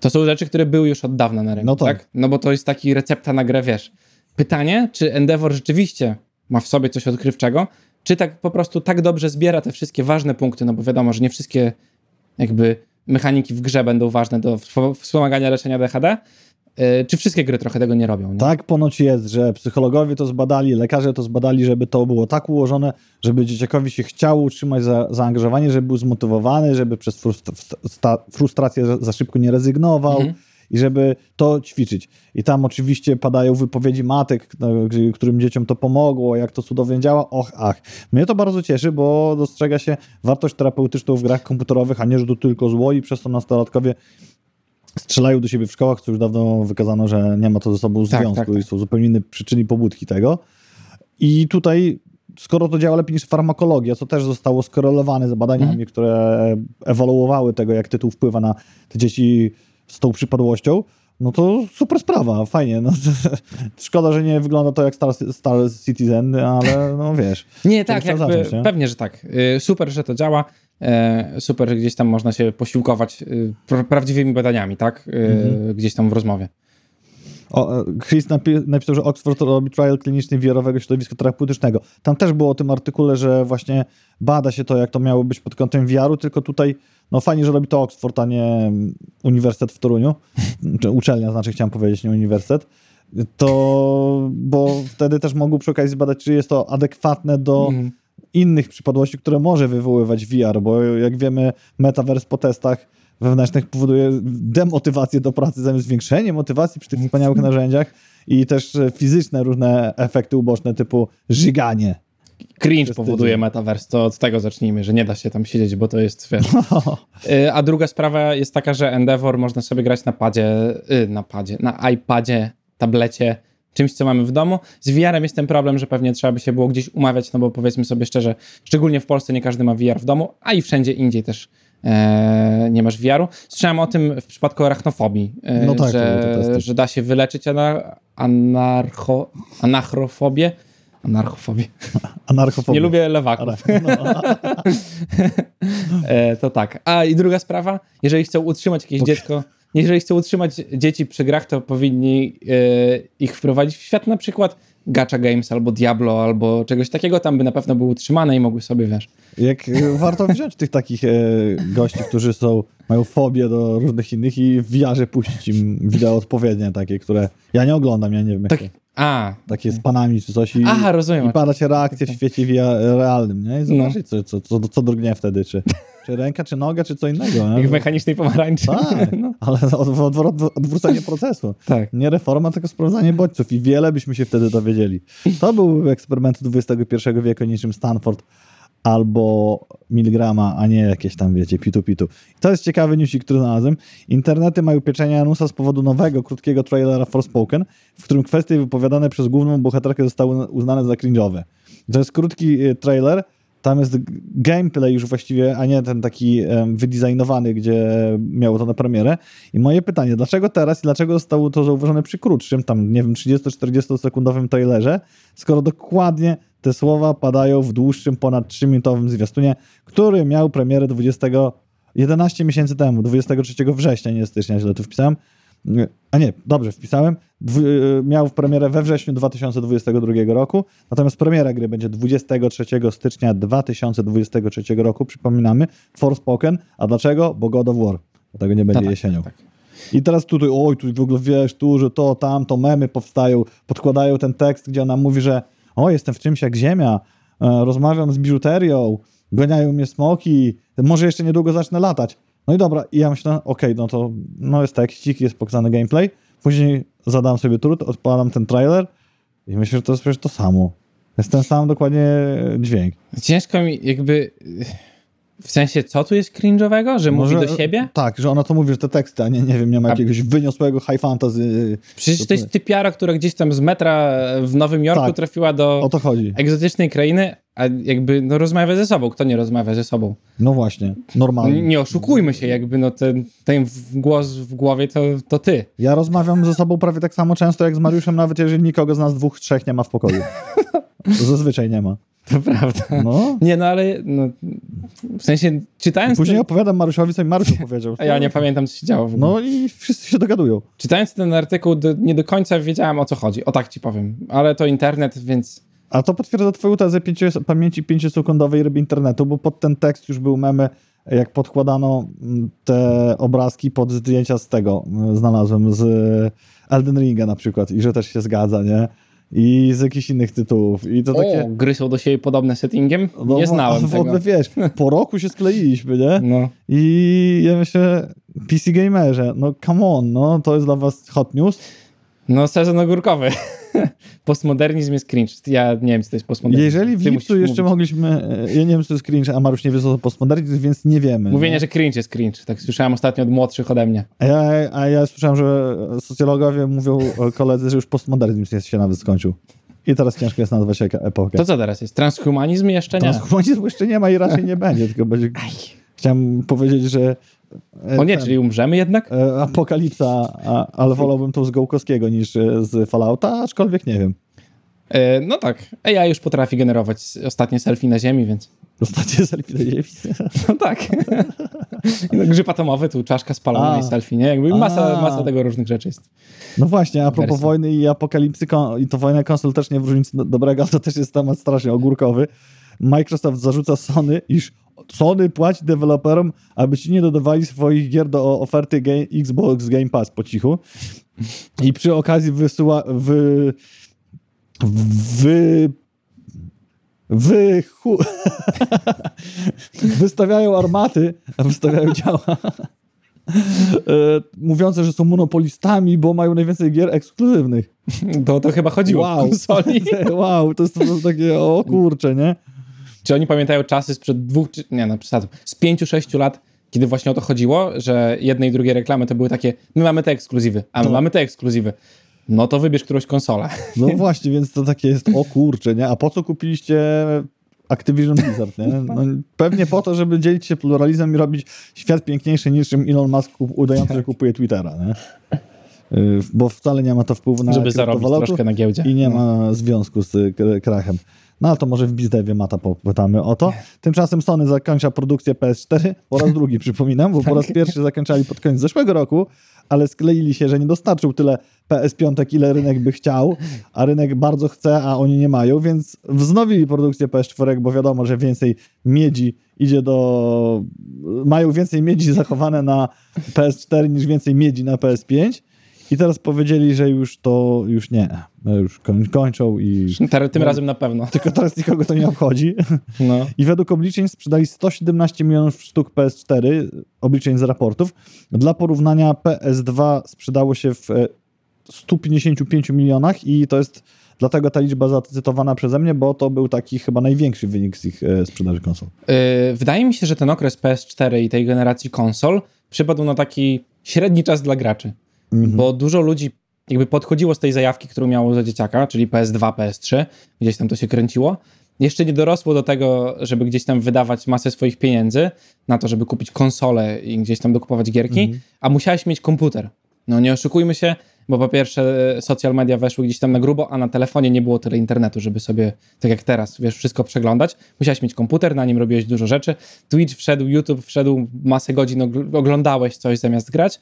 To są rzeczy, które były już od dawna na rynku, No tak. tak. No bo to jest taki recepta na grę, wiesz. Pytanie, czy Endeavor rzeczywiście ma w sobie coś odkrywczego, czy tak po prostu tak dobrze zbiera te wszystkie ważne punkty, no bo wiadomo, że nie wszystkie jakby mechaniki w grze będą ważne do wspomagania leczenia DHD, yy, czy wszystkie gry trochę tego nie robią, nie? Tak ponoć jest, że psychologowie to zbadali, lekarze to zbadali, żeby to było tak ułożone, żeby dzieciakowi się chciało utrzymać za, zaangażowanie, żeby był zmotywowany, żeby przez frustrację za, za szybko nie rezygnował Mhm. I żeby to ćwiczyć. I tam oczywiście padają wypowiedzi matek, no, którym dzieciom to pomogło, jak to cudownie działa, och, ach. Mnie to bardzo cieszy, bo dostrzega się wartość terapeutyczną w grach komputerowych, a nie, że to tylko zło i przez to nastolatkowie strzelają do siebie w szkołach, co już dawno wykazano, że nie ma to ze sobą Tak, związku tak, tak. i są zupełnie inne przyczyny i pobudki tego. I tutaj, skoro to działa lepiej niż farmakologia, co też zostało skorelowane z badaniami, Mhm. które ewoluowały tego, jak tytuł wpływa na te dzieci z tą przypadłością, no to super sprawa, fajnie. No, szkoda, że nie wygląda to jak Star, Star Citizen, ale no wiesz. Nie, tak, jakby, zacząć, nie? pewnie, że tak. Y, Super, że to działa. E, Super, że gdzieś tam można się posiłkować y, pra- prawdziwymi badaniami, tak? Y, Mhm. Gdzieś tam w rozmowie. O, e, Chris napi- napisał, że Oxford robi trial kliniczny wiarowego środowiska terapeutycznego. Tam też było o tym artykule, że właśnie bada się to, jak to miało być pod kątem wiaru, tylko tutaj, no fajnie, że robi to Oxford, a nie mm, Uniwersytet w Toruniu, czy uczelnia, znaczy chciałem powiedzieć, nie uniwersytet, to, bo wtedy też mogą przy okazji zbadać, czy jest to adekwatne do Mhm. innych przypadłości, które może wywoływać VR, bo jak wiemy, metaverse po testach wewnętrznych powoduje demotywację do pracy zamiast zwiększenie motywacji przy tych wspaniałych narzędziach i też e, fizyczne różne efekty uboczne typu żyganie. Cringe powoduje metaverse, to od tego zacznijmy, że nie da się tam siedzieć, bo to jest, wiesz... Y, A druga sprawa jest taka, że Endeavor można sobie grać na padzie, y, na padzie, na iPadzie, tablecie, czymś, co mamy w domu. Z VR-em jest ten problem, że pewnie trzeba by się było gdzieś umawiać, no bo powiedzmy sobie szczerze, szczególnie w Polsce nie każdy ma VR w domu, a i wszędzie indziej też e, nie masz VR-u. Słyszałem o tym w przypadku arachnofobii, e, No tak, że, że da się wyleczyć anar, anarcho, anachrofobię. Anarchofobię. Anarchofobia. Nie lubię lewaków. No. E, to tak. A i druga sprawa, jeżeli chcą utrzymać jakieś dziecko. jeżeli chcą utrzymać dzieci przy grach, to powinni e, ich wprowadzić w świat na przykład Gacha Games albo Diablo albo czegoś takiego, tam by na pewno były utrzymane i mogły sobie, wiesz... Jak e, warto wziąć tych takich e, gości, którzy są, mają fobię do różnych innych i w VR puścić im wideo odpowiednie takie, które ja nie oglądam, ja nie wiem Tak, a, Takie z panami czy coś i, Aha, rozumiem. i badać reakcję w świecie realnym, nie? I zobaczyć, co, co, co, co drgnie wtedy, czy, czy ręka, czy noga, czy co innego, nie? jak w mechanicznej pomarańczy. Tak, No, ale od, odwrócenie procesu. tak. Nie reforma, tylko sprawdzanie bodźców i wiele byśmy się wtedy dowiedzieli. To był eksperyment XXI wieku niczym Stanford albo Milgrama, a nie jakieś tam, wiecie, pitu-pitu. To jest ciekawy newsik, który znalazłem. Internety mają pieczenie Janusa z powodu nowego, krótkiego trailera Forspoken, w którym kwestie wypowiadane przez główną bohaterkę zostały uznane za cringe'owe. To jest krótki e, trailer, tam jest gameplay już właściwie, a nie ten taki em, wydesignowany, gdzie miało to na premierę. I moje pytanie, dlaczego teraz i dlaczego zostało to zauważone przy krótszym, tam nie wiem, 30-40 sekundowym trailerze, skoro dokładnie te słowa padają w dłuższym, ponad 3-minutowym zwiastunie, który miał premierę 20, 11 miesięcy temu, 23 września, nie stycznia, źle tu wpisałem. A nie, dobrze wpisałem. Dwu, y, miał premierę we wrześniu 2022 roku, natomiast premiera gry będzie 23 stycznia 2023 roku, przypominamy, Forspoken. A dlaczego? Bo God of War. Dlatego nie będzie tak, jesienią. tak. I teraz tutaj, oj, tu w ogóle wiesz, tu, że to, tam, to memy powstają, podkładają ten tekst, gdzie ona mówi, że o, jestem w czymś jak ziemia, e, rozmawiam z biżuterią, ganiają mnie smoki, może jeszcze niedługo zacznę latać. No i dobra, i ja myślę, okej, no to no jest tekstik, jest pokazany gameplay, później zadam sobie trud, odpalam ten trailer i myślę, że to jest przecież to samo. Jest ten sam dokładnie dźwięk. Ciężko mi jakby... W sensie, co tu jest cringe'owego? Że mówi Może- do siebie? Tak, że ona to mówi, że te teksty, a nie, nie wiem, nie ma A- jakiegoś wyniosłego high fantasy. Przecież to jest typiara, która gdzieś tam z metra w Nowym Jorku Tak. trafiła do O to chodzi. egzotycznej krainy, a jakby no rozmawia ze sobą. Kto nie rozmawia ze sobą? No właśnie, No, normalnie. nie oszukujmy się, jakby no ten, ten głos w głowie to, to ty. Ja rozmawiam ze sobą prawie tak samo często jak z Mariuszem, nawet jeżeli nikogo z nas dwóch, trzech nie ma w pokoju. Zazwyczaj nie ma. To prawda. No. Nie, no ale no, w sensie czytając Później ten, opowiadam Mariuszowi, co mi Mariusz powiedział. ja nie pamiętam, co się działo w ogóle. No i wszyscy się dogadują. Czytając ten artykuł, do, nie do końca wiedziałem, o co chodzi. O tak ci powiem. Ale to internet, więc A to potwierdza twoją tezę pięcio, pamięci 5-sekundowej ryby internetu, bo pod ten tekst już był memy, jak podkładano mm, te obrazki pod zdjęcia z tego, mm, znalazłem, z Elden Ringa na przykład i że też się zgadza, nie? I z jakichś innych tytułów. I to o, takie... gry są do siebie podobne settingiem? No, nie a znałem w tego. ogóle wiesz, po roku się skleiliśmy, nie? No. I ja myślę, PC Gamerze, no come on, no to jest dla was hot news. no, sezon ogórkowy. Postmodernizm jest cringe. Ja nie wiem, co to jest postmodernizm. Jeżeli w lipcu jeszcze mówić. mogliśmy, e, ja nie wiem, co to jest cringe, a Marusz nie wie, co to postmodernizm, więc nie wiemy. Mówienie, nie? że cringe jest cringe. Tak słyszałem ostatnio od młodszych ode mnie. A ja, a ja słyszałem, że socjologowie mówią o koledzy, że już postmodernizm się nawet skończył. I teraz ciężko jest nazwać epokę. To co teraz jest? Transhumanizm jeszcze nie. Transhumanizmu jeszcze nie ma i raczej nie będzie, tylko będzie... Chciałem powiedzieć, że... O nie, ten, czyli umrzemy jednak? e, Apokalipsa, a, ale wolałbym tą z Gołkowskiego niż e, z Fallouta, aczkolwiek nie wiem. E, no tak. AI już potrafi generować ostatnie selfie na Ziemi, więc... Ostatnie selfie na ziemi. No tak. No, grzyb atomowy, tu czaszka spalona A. i selfie, nie? Jakby masa, A. masa tego różnych rzeczy jest. No właśnie, a propos wojny i apokalipsy, i to wojna konsol też nie wróży nic dobrego, ale to też jest temat strasznie ogórkowy. Microsoft zarzuca Sony, iż Sony płaci deweloperom, aby ci nie dodawali swoich gier do oferty game, Xbox Game Pass po cichu. I przy okazji wysyła, wy, wy, wy, chu, wystawiają armaty, a wystawiają działa. E, mówiące, że są monopolistami, bo mają najwięcej gier ekskluzywnych. To, to chyba chodziło w Wow. konsoli. wow, to jest prostu takie, o kurcze, nie? Czy oni pamiętają czasy sprzed dwóch, czy nie no, przesadzam, z pięciu, sześciu lat, kiedy właśnie o to chodziło, że jedne i drugie reklamy to były takie, my mamy te ekskluzywy, a my No. mamy te ekskluzywy. No to wybierz którąś konsolę. No właśnie, więc to takie jest, o kurcze, nie? A po co kupiliście Activision Blizzard, nie? No, pewnie po to, żeby dzielić się pluralizmem i robić świat piękniejszy niż Elon Musk udający, że kupuje Twittera, nie? Y, bo wcale nie ma to wpływu na Żeby zarobić troszkę na giełdzie. i nie No. ma związku z y, krachem. No ale to może w bizdewie Mata popytamy o to. Tymczasem Sony zakończa produkcję PS4 po raz drugi, przypominam, bo po raz pierwszy zakończali pod koniec zeszłego roku, ale skleili się, że nie dostarczył tyle PS5, ile rynek by chciał, a rynek bardzo chce, a oni nie mają, więc wznowili produkcję PS4, bo wiadomo, że więcej miedzi idzie do... mają więcej miedzi zachowane na PS4 niż więcej miedzi na PS5 i teraz powiedzieli, że już to, już nie, już koń, kończą i... Teraz- Tym razem na pewno. Tylko teraz nikogo to nie obchodzi. No. I według obliczeń sprzedali 117 milionów sztuk PS4, obliczeń z raportów. Dla porównania PS2 sprzedało się w e, 155 milionach i to jest dlatego ta liczba zacytowana przeze mnie, bo to był taki chyba największy wynik z ich e, sprzedaży konsol. Yy, wydaje mi się, że ten okres PS4 i tej generacji konsol przypadł na taki średni czas dla graczy. Bo dużo ludzi jakby podchodziło z tej zajawki, którą miało za dzieciaka, czyli PS2, PS3, gdzieś tam to się kręciło. Jeszcze nie dorosło do tego, żeby gdzieś tam wydawać masę swoich pieniędzy na to, żeby kupić konsolę i gdzieś tam dokupować gierki, a musiałeś mieć komputer. No nie oszukujmy się, bo po pierwsze social media weszły gdzieś tam na grubo, a na telefonie nie było tyle internetu, żeby sobie, tak jak teraz, wiesz, wszystko przeglądać. Musiałeś mieć komputer, na nim robiłeś dużo rzeczy. Twitch wszedł, YouTube wszedł, masę godzin ogl- oglądałeś coś zamiast grać.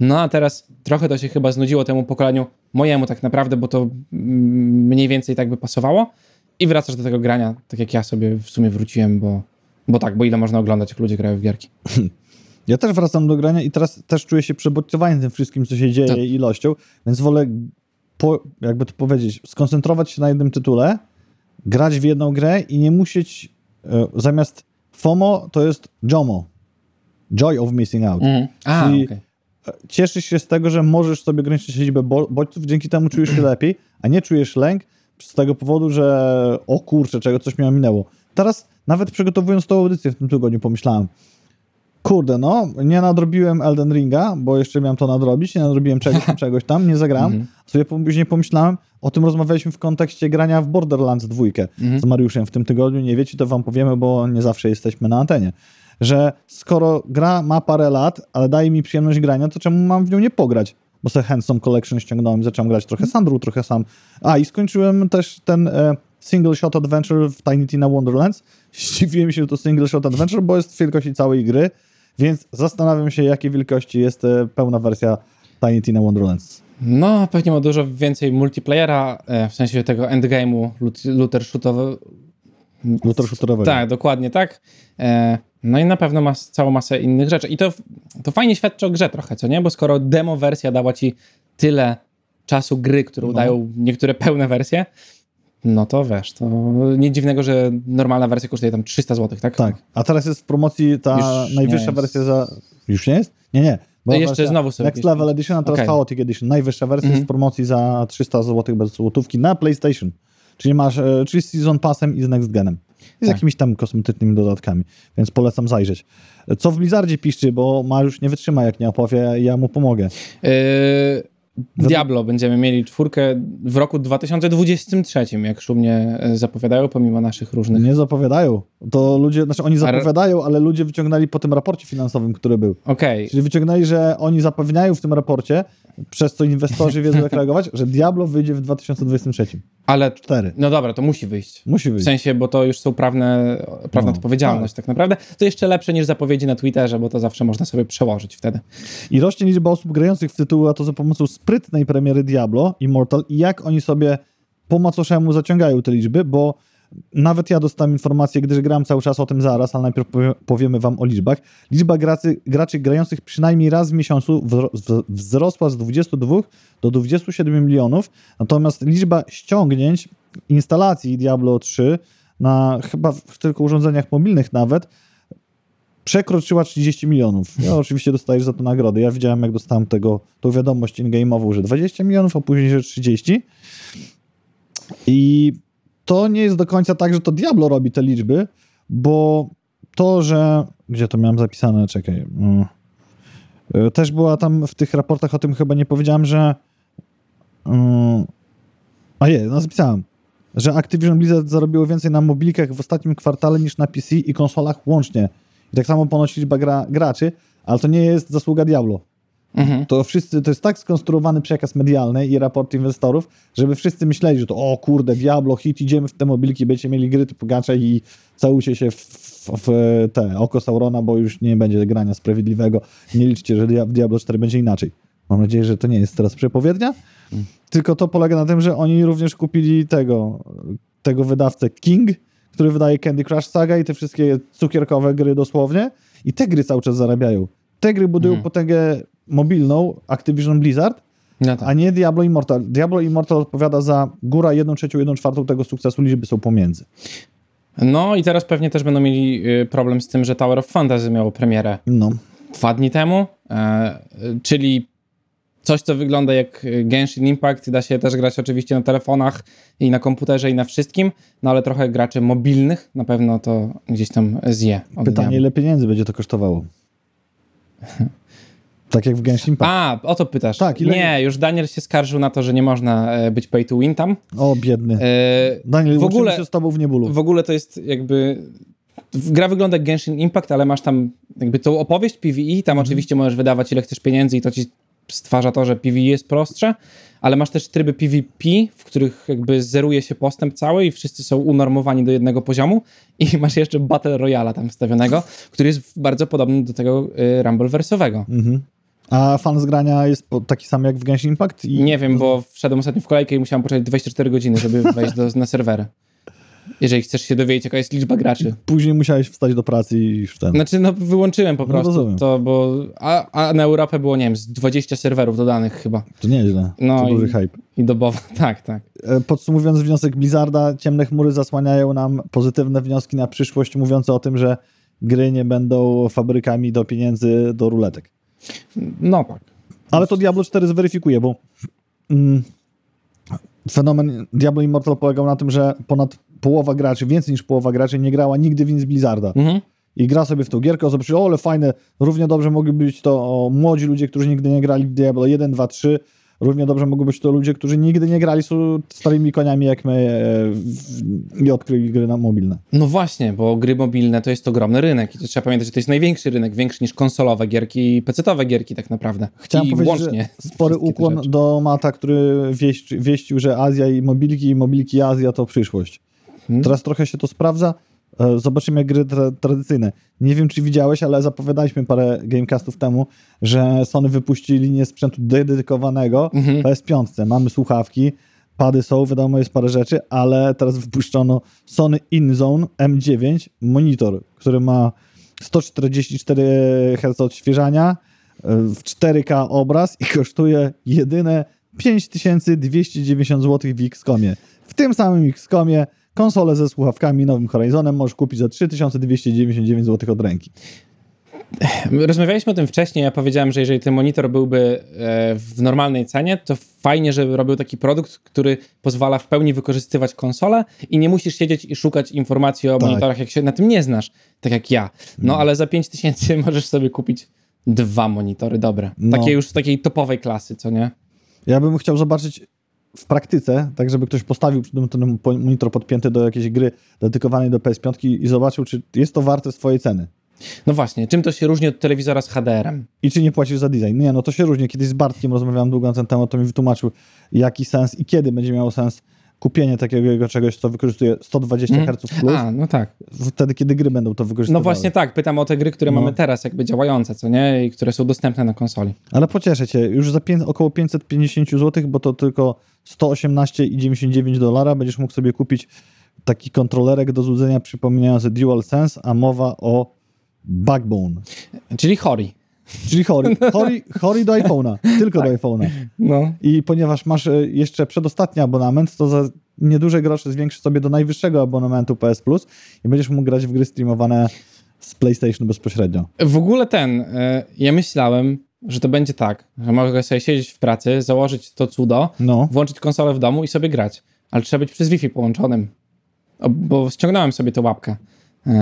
No a teraz trochę to się chyba znudziło temu pokoleniu, mojemu tak naprawdę, bo to mm, mniej więcej tak by pasowało. I wracasz do tego grania, tak jak ja sobie w sumie wróciłem, bo, bo tak, bo ile można oglądać, jak ludzie grają w gierki. Ja też wracam do grania i teraz też czuję się przebodźcowany tym wszystkim, co się dzieje Tak. ilością, więc wolę, po, jakby to powiedzieć, skoncentrować się na jednym tytule, grać w jedną grę i nie musieć, e, zamiast FOMO to jest JOMO. Joy of Missing Out. Mhm. A, Czyli- okej. Cieszysz się z tego, że możesz sobie ograniczyć liczbę bo- bodźców, dzięki temu czujesz się lepiej, a nie czujesz lęk z tego powodu, że o kurczę, czego coś mi minęło. Teraz nawet przygotowując tą audycję w tym tygodniu pomyślałem, kurde no, nie nadrobiłem Elden Ringa, bo jeszcze miałem to nadrobić, nie nadrobiłem czegoś, tam, czegoś tam, nie zagrałem. Mhm. Sobie później pomyślałem, o tym rozmawialiśmy w kontekście grania w Borderlands 2 Mhm. z Mariuszem w tym tygodniu. Nie wiecie, to wam powiemy, bo nie zawsze jesteśmy na antenie. Że skoro gra ma parę lat, ale daje mi przyjemność grania, to czemu mam w nią nie pograć? Bo sobie Handsome Collection ściągnąłem zacząłem grać trochę Sandru, trochę sam. A i skończyłem też ten e, Single Shot Adventure w Tiny Tina Wonderlands. Zdziwiłem się, że to Single Shot Adventure, bo jest wielkości całej gry, więc zastanawiam się, jakiej wielkości jest e, pełna wersja Tiny Tina Wonderlands. No, pewnie ma dużo więcej multiplayera, e, w sensie tego endgame'u lut- looter shootowy. Looter shooterowego. Tak, dokładnie tak. E, No i na pewno ma całą masę innych rzeczy. I to, to fajnie świadczy o grze trochę, co nie? Bo skoro demo wersja dała ci tyle czasu gry, którą No. dają niektóre pełne wersje, no to wiesz, to nic dziwnego, że normalna wersja kosztuje tam 300 zł, tak? Tak. A teraz jest w promocji ta Już nie najwyższa wersja za. Już nie jest? Nie, nie. No jeszcze znowu sobie Next Level Edition, a teraz Okej. Chaotic Edition. Najwyższa wersja Mhm. jest w promocji za 300 zł bez złotówki na PlayStation. Czyli masz, e, czyli z Season Passem i z Next Genem. Z Tak. jakimiś tam kosmetycznymi dodatkami. Więc polecam zajrzeć. Co w Blizzardzie piszczy, bo Mariusz nie wytrzyma, jak nie opowie, ja mu pomogę. Yy, Diablo będziemy mieli czwórkę w roku 2023, jak szumnie e, zapowiadają, pomimo naszych różnych... Nie zapowiadają. To ludzie, znaczy oni zapowiadają, ale ludzie wyciągnęli po tym raporcie finansowym, który był. Okej, Czyli wyciągnęli, że oni zapewniają w tym raporcie, przez co inwestorzy wiedzą jak reagować, że Diablo wyjdzie w 2023. ale... Cztery. No dobra, to musi wyjść. Musi W wyjść. sensie, bo to już są prawne, prawna No, odpowiedzialność tak. naprawdę. To jeszcze lepsze niż zapowiedzi na Twitterze, bo to zawsze można sobie przełożyć wtedy. I rośnie liczba osób grających w tytuły, a to za pomocą sprytnej premiery Diablo Immortal i jak oni sobie po macoszemu zaciągają te liczby, bo nawet ja dostałem informację, gdyż gram cały czas o tym zaraz, ale najpierw powie, powiemy wam o liczbach. Liczba graczy, graczy grających przynajmniej raz w miesiącu wzro- wz- wzrosła z 22 do 27 milionów, natomiast liczba ściągnięć, instalacji Diablo 3 na chyba w tylko urządzeniach mobilnych nawet, przekroczyła 30 milionów. Ja oczywiście dostajesz za to nagrody. Ja widziałem, jak dostałem tego, tą wiadomość in-game'ową, że 20 milionów, a później, że 30. I to nie jest do końca tak, że to Diablo robi te liczby, bo to, że... Gdzie to miałem zapisane? Czekaj. Mm. Y, Też była tam w tych raportach o tym chyba nie powiedziałem, że... Mm. A je, no zapisałem. Że Activision Blizzard zarobiło więcej na mobilkach w ostatnim kwartale niż na PC i konsolach łącznie. I tak samo ponoć liczba gra, graczy, ale to nie jest zasługa Diablo. Mhm. To wszyscy, to jest tak skonstruowany przekaz medialny i raport inwestorów, żeby wszyscy myśleli, że to o kurde, Diablo, hit, idziemy w te mobilki, będziecie mieli gry typu gacha i całujcie się w, w, w te oko Saurona, bo już nie będzie grania sprawiedliwego. Nie liczcie, że w Diablo 4 będzie inaczej. Mam nadzieję, że to nie jest teraz przepowiednia, tylko to polega na tym, że oni również kupili tego, tego wydawcę King, który wydaje Candy Crush Saga i te wszystkie cukierkowe gry dosłownie i te gry cały czas zarabiają. Te gry budują Mhm. potęgę mobilną Activision Blizzard, No tak. a nie Diablo Immortal. Diablo Immortal odpowiada za góra 1 trzecią, 1 czwartą tego sukcesu, liczby są pomiędzy. No i teraz pewnie też będą mieli y, problem z tym, że Tower of Fantasy miało premierę No. dwa dni temu, e, czyli coś, co wygląda jak Genshin Impact, da się też grać oczywiście na telefonach i na komputerze i na wszystkim, no ale trochę graczy mobilnych na pewno to gdzieś tam zje. Pytanie, ile pieniędzy będzie to kosztowało? tak jak w Genshin Impact. A, o to pytasz. Tak, ile- Nie, już Daniel się skarżył na to, że nie można e, być pay to win tam. O, biedny. E, Daniel, w ogóle- się z tobą w niebulu. w ogóle to jest jakby. Gra wygląda jak Genshin Impact, ale masz tam jakby tą opowieść PvE. Tam oczywiście możesz wydawać ile chcesz pieniędzy i to ci stwarza to, że PvE jest prostsze, ale masz też tryby PvP, w których jakby zeruje się postęp cały i wszyscy są unormowani do jednego poziomu. I masz jeszcze Battle Royale tam wstawionego, który jest bardzo podobny do tego y, Rumbleversowego. Mhm. A fan z grania jest taki sam jak w Genshin Impact? I... Nie wiem, bo wszedłem ostatnio w kolejkę i musiałem poczekać 24 godziny, żeby wejść do, na serwery. Jeżeli chcesz się dowiedzieć, jaka jest liczba graczy. Później musiałeś wstać do pracy i już ten. Znaczy, no wyłączyłem po No, prostu rozumiem. to, bo... A, a na Europę było, nie wiem, z 20 serwerów dodanych chyba. To nieźle. No to i- duży hype. I dobowo, tak, tak. E, Podsumowując wniosek Blizzarda, ciemne chmury zasłaniają nam pozytywne wnioski na przyszłość, mówiące o tym, że gry nie będą fabrykami do pieniędzy do ruletek. No tak. Ale to Diablo 4 zweryfikuje, bo mm, fenomen Diablo Immortal polegał na tym, że ponad połowa graczy, więcej niż połowa graczy nie grała nigdy w nic Blizzarda. Mhm. I gra sobie w tą gierkę, zobaczyli, o ale fajne, równie dobrze mogliby być to o, młodzi ludzie, którzy nigdy nie grali w Diablo 1, 2, 3, równie dobrze mogą być to ludzie, którzy nigdy nie grali, są starymi koniami jak my e, i odkryli gry na mobilne. No właśnie, bo gry mobilne to jest ogromny rynek i to trzeba pamiętać, że to jest największy rynek, większy niż konsolowe gierki i pecetowe gierki tak naprawdę. Chciałem I powiedzieć, łącznie. że spory ukłon do Mata, który wieści, wieścił, że Azja i mobilki, i mobilki Azja to przyszłość. Hmm? Teraz trochę się to sprawdza. E, Zobaczymy jak gry tra tradycyjne. Nie wiem, czy widziałeś, ale zapowiadaliśmy parę gamecastów temu, że Sony wypuści linię sprzętu dedykowanego Mhm. PS5. Mamy słuchawki, pady są, wiadomo, jest parę rzeczy, ale teraz wypuszczono Sony InZone M9 monitor, który ma 144 Hz odświeżania, e, w 4K obraz i kosztuje jedyne 5290 zł w Xcomie. W tym samym Xcomie konsolę ze słuchawkami nowym Horizonem możesz kupić za 3299 zł od ręki. Rozmawialiśmy o tym wcześniej, ja powiedziałem, że jeżeli ten monitor byłby e, w normalnej cenie, to fajnie, żeby robił taki produkt, który pozwala w pełni wykorzystywać konsolę i nie musisz siedzieć i szukać informacji o Tak. monitorach, jak się na tym nie znasz, tak jak ja. No Mm. ale za 5000 możesz sobie kupić dwa monitory dobre. No. Takie już takiej topowej klasy, co nie? Ja bym chciał zobaczyć w praktyce, tak żeby ktoś postawił ten monitor podpięty do jakiejś gry dedykowanej do PS5 i zobaczył, czy jest to warte swojej ceny. No właśnie, czym to się różni od telewizora z HDR-em? I czy nie płacisz za design? Nie, no to się różni. Kiedyś z Bartkiem rozmawiałem długo na ten temat, to mi wytłumaczył, jaki sens i kiedy będzie miało sens kupienie takiego czegoś, co wykorzystuje 120 Mhm. Hz plus, A, no tak. wtedy, kiedy gry będą to wykorzystywały. No właśnie tak, pytam o te gry, które No. mamy teraz, jakby działające, co nie? I które są dostępne na konsoli. Ale pocieszę cię, już za pię- około 550 zł, bo to tylko 118,99 dolara, będziesz mógł sobie kupić taki kontrolerek do złudzenia przypominający DualSense, a mowa o Backbone. Czyli Hori. Czyli Hori, Hori, Hori do iPhone'a, tylko do iPhone'a. No. I ponieważ masz e, jeszcze przedostatni abonament, to za nieduże grosze zwiększysz sobie do najwyższego abonamentu PS Plus i będziesz mógł grać w gry streamowane z PlayStation bezpośrednio. W ogóle ten, y, ja myślałem, że to będzie tak, że mogę sobie siedzieć w pracy, założyć to cudo, No. włączyć konsolę w domu i sobie grać. Ale trzeba być przez Wi-Fi połączonym. Bo ściągnąłem sobie tę łapkę.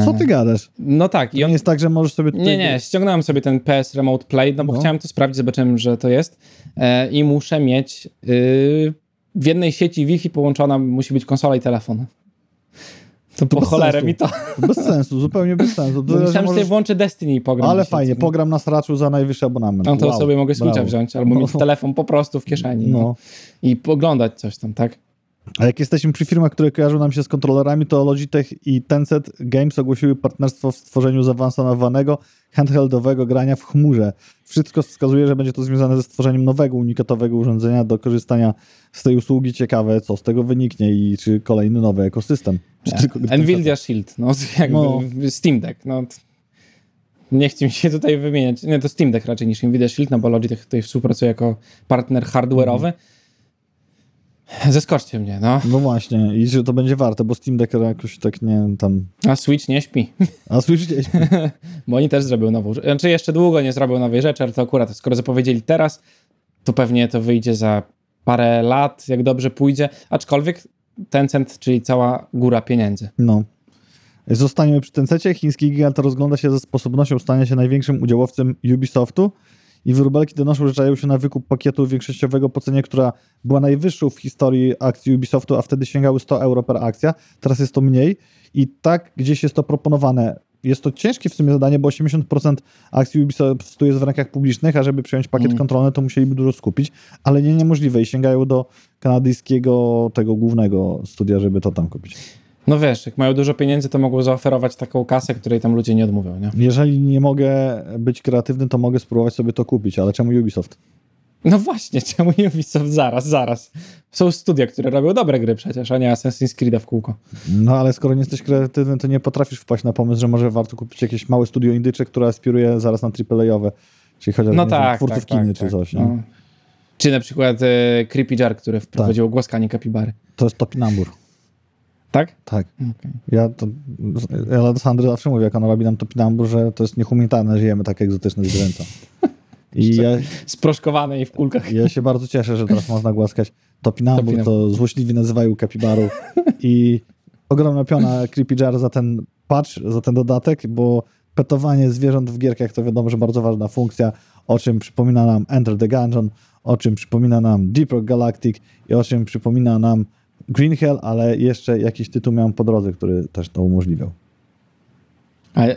Co ty gadasz? No tak, i To on... nie jest tak, że możesz sobie... tutaj- Nie, nie, ściągnąłem sobie ten PS Remote Play, no bo No. chciałem to sprawdzić, zobaczyłem, że to jest e, i muszę mieć y, w jednej sieci Wi-Fi połączona musi być konsola i telefon. To po bez cholerę sensu. mi to. Bez sensu, zupełnie bez sensu. To, że Myślałem, że możesz- sobie włączę Destiny i pogram. Ale fajnie, nie? pogram na sraczu za najwyższy abonament. No to wow, sobie mogę Switcha wziąć, albo mieć No. telefon po prostu w kieszeni no. No. i poglądać coś tam, tak? A jak jesteśmy przy firmach, które kojarzą nam się z kontrolerami, to Logitech i Tencent Games ogłosiły partnerstwo w stworzeniu zaawansowanego handheldowego grania w chmurze. Wszystko wskazuje, że będzie to związane ze stworzeniem nowego, unikatowego urządzenia do korzystania z tej usługi. Ciekawe, co z tego wyniknie i czy kolejny nowy ekosystem. Czy gry Nvidia Shield, no jakby No. Steam Deck, no. Nie chcę mi się tutaj wymieniać. Nie, to Steam Deck raczej niż Nvidia Shield, no bo Logitech tutaj współpracuje jako partner hardware'owy. Zeskoczcie mnie, no. No właśnie, i że to będzie warte, bo Steam Deck jakoś tak nie tam. A Switch nie śpi, A Switch gdzieś. bo oni też zrobią nową rzecz. Znaczy jeszcze długo nie zrobią nowej rzeczy, ale to akurat skoro zapowiedzieli teraz, to pewnie to wyjdzie za parę lat, jak dobrze pójdzie. Aczkolwiek Tencent, czyli cała góra pieniędzy. No. Zostaniemy przy Tencecie. Chiński gigant rozgląda się ze sposobnością stania się największym udziałowcem Ubisoftu i wróbelki donoszą, że czają się na wykup pakietu większościowego po cenie, która była najwyższą w historii akcji Ubisoftu, a wtedy sięgały 100 euro per akcja. Teraz jest to mniej i tak gdzieś jest to proponowane. Jest to ciężkie w sumie zadanie, bo 80% akcji Ubisoftu jest w rękach publicznych, a żeby przyjąć pakiet Mm. kontrolny, to musieliby dużo skupić, ale nie niemożliwe i sięgają do kanadyjskiego tego głównego studia, żeby to tam kupić. No wiesz, jak mają dużo pieniędzy, to mogą zaoferować taką kasę, której tam ludzie nie odmówią, nie? Jeżeli nie mogę być kreatywny, to mogę spróbować sobie to kupić, ale czemu Ubisoft? No właśnie, czemu Ubisoft? Zaraz, zaraz. Są studia, które robią dobre gry przecież, a nie Assassin's Creed'a w kółko. No ale skoro nie jesteś kreatywny, to nie potrafisz wpaść na pomysł, że może warto kupić jakieś małe studio indycze, które aspiruje zaraz na AAA-owe, czyli chociaż No tak, wiem, twórców tak, kiny tak, czy tak. coś. No. Czy na przykład e, Creepy Jar, który wprowadził głaskanie kapibary. To jest topinambur. Tak? Tak. Okej. Ja to, ja Sandry zawsze mówię, jak ona robi nam topinambur, że to jest niehumanitarne, że jemy takie egzotyczne zwierzęta. I ja, Sproszkowane i w kulkach. ja się bardzo cieszę, że teraz można głaskać topinambur, Topinambur. to złośliwi nazywają kapibarą. I ogromna piona Creepy Jar za ten patch, za ten dodatek, bo petowanie zwierząt w gierkach to wiadomo, że bardzo ważna funkcja, o czym przypomina nam Enter the Gungeon, o czym przypomina nam Deep Rock Galactic i o czym przypomina nam Green Hell, ale jeszcze jakiś tytuł miałem po drodze, który też to umożliwiał. A, e,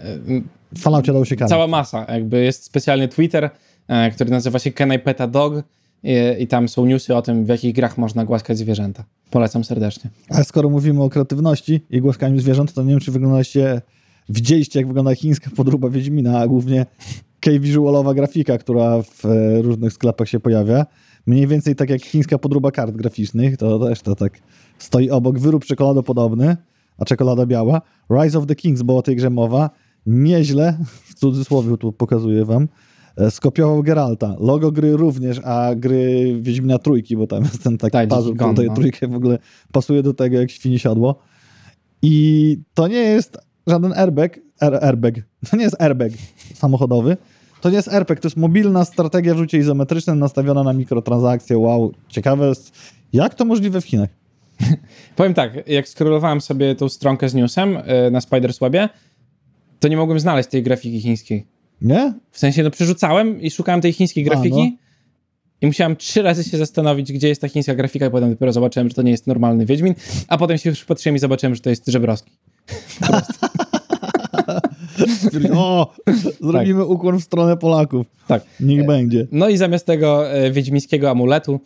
W Falloutie się karmić. cała masa. Jakby jest specjalny Twitter, e, który nazywa się Can I Pet a Dog i, i tam są newsy o tym, w jakich grach można głaskać zwierzęta. Polecam serdecznie. A skoro mówimy o kreatywności i głaskaniu zwierząt, to nie wiem, czy wyglądaliście, widzieliście, jak wygląda chińska podróba Wiedźmina, a głównie K-visualowa grafika, która w e, różnych sklepach się pojawia. Mniej więcej tak jak chińska podróba kart graficznych, to też to tak stoi obok. Wyrób czekoladopodobny, a czekolada biała. Rise of the Kings, bo o tej grze mowa. Nieźle, w cudzysłowie tu pokazuję wam, e, skopiował Geralta. Logo gry również, a gry Wiedźmina trójki, bo tam jest ten taki Tak, puzzle, który no. trójkę w ogóle pasuje do tego jak świni siodło. I to nie jest żaden airbag, air, airbag, to nie jest airbag samochodowy, to nie jest RPG, to jest mobilna strategia w rzucie izometrycznym nastawiona na mikrotransakcje. Wow, ciekawe jest, jak to możliwe w Chinach? Powiem tak, jak scrollowałem sobie tą stronkę z newsem e, na Spiderswebie, to nie mogłem znaleźć tej grafiki chińskiej. Nie? W sensie, no przerzucałem i szukałem tej chińskiej A, grafiki no. i musiałem trzy razy się zastanowić, gdzie jest ta chińska grafika i potem dopiero zobaczyłem, że to nie jest normalny Wiedźmin, a potem się przypatrzyłem i zobaczyłem, że to jest Żebrowski. O, zrobimy ukłon w stronę Polaków. Tak. Niech będzie. No i zamiast tego e, wiedźmińskiego amuletu,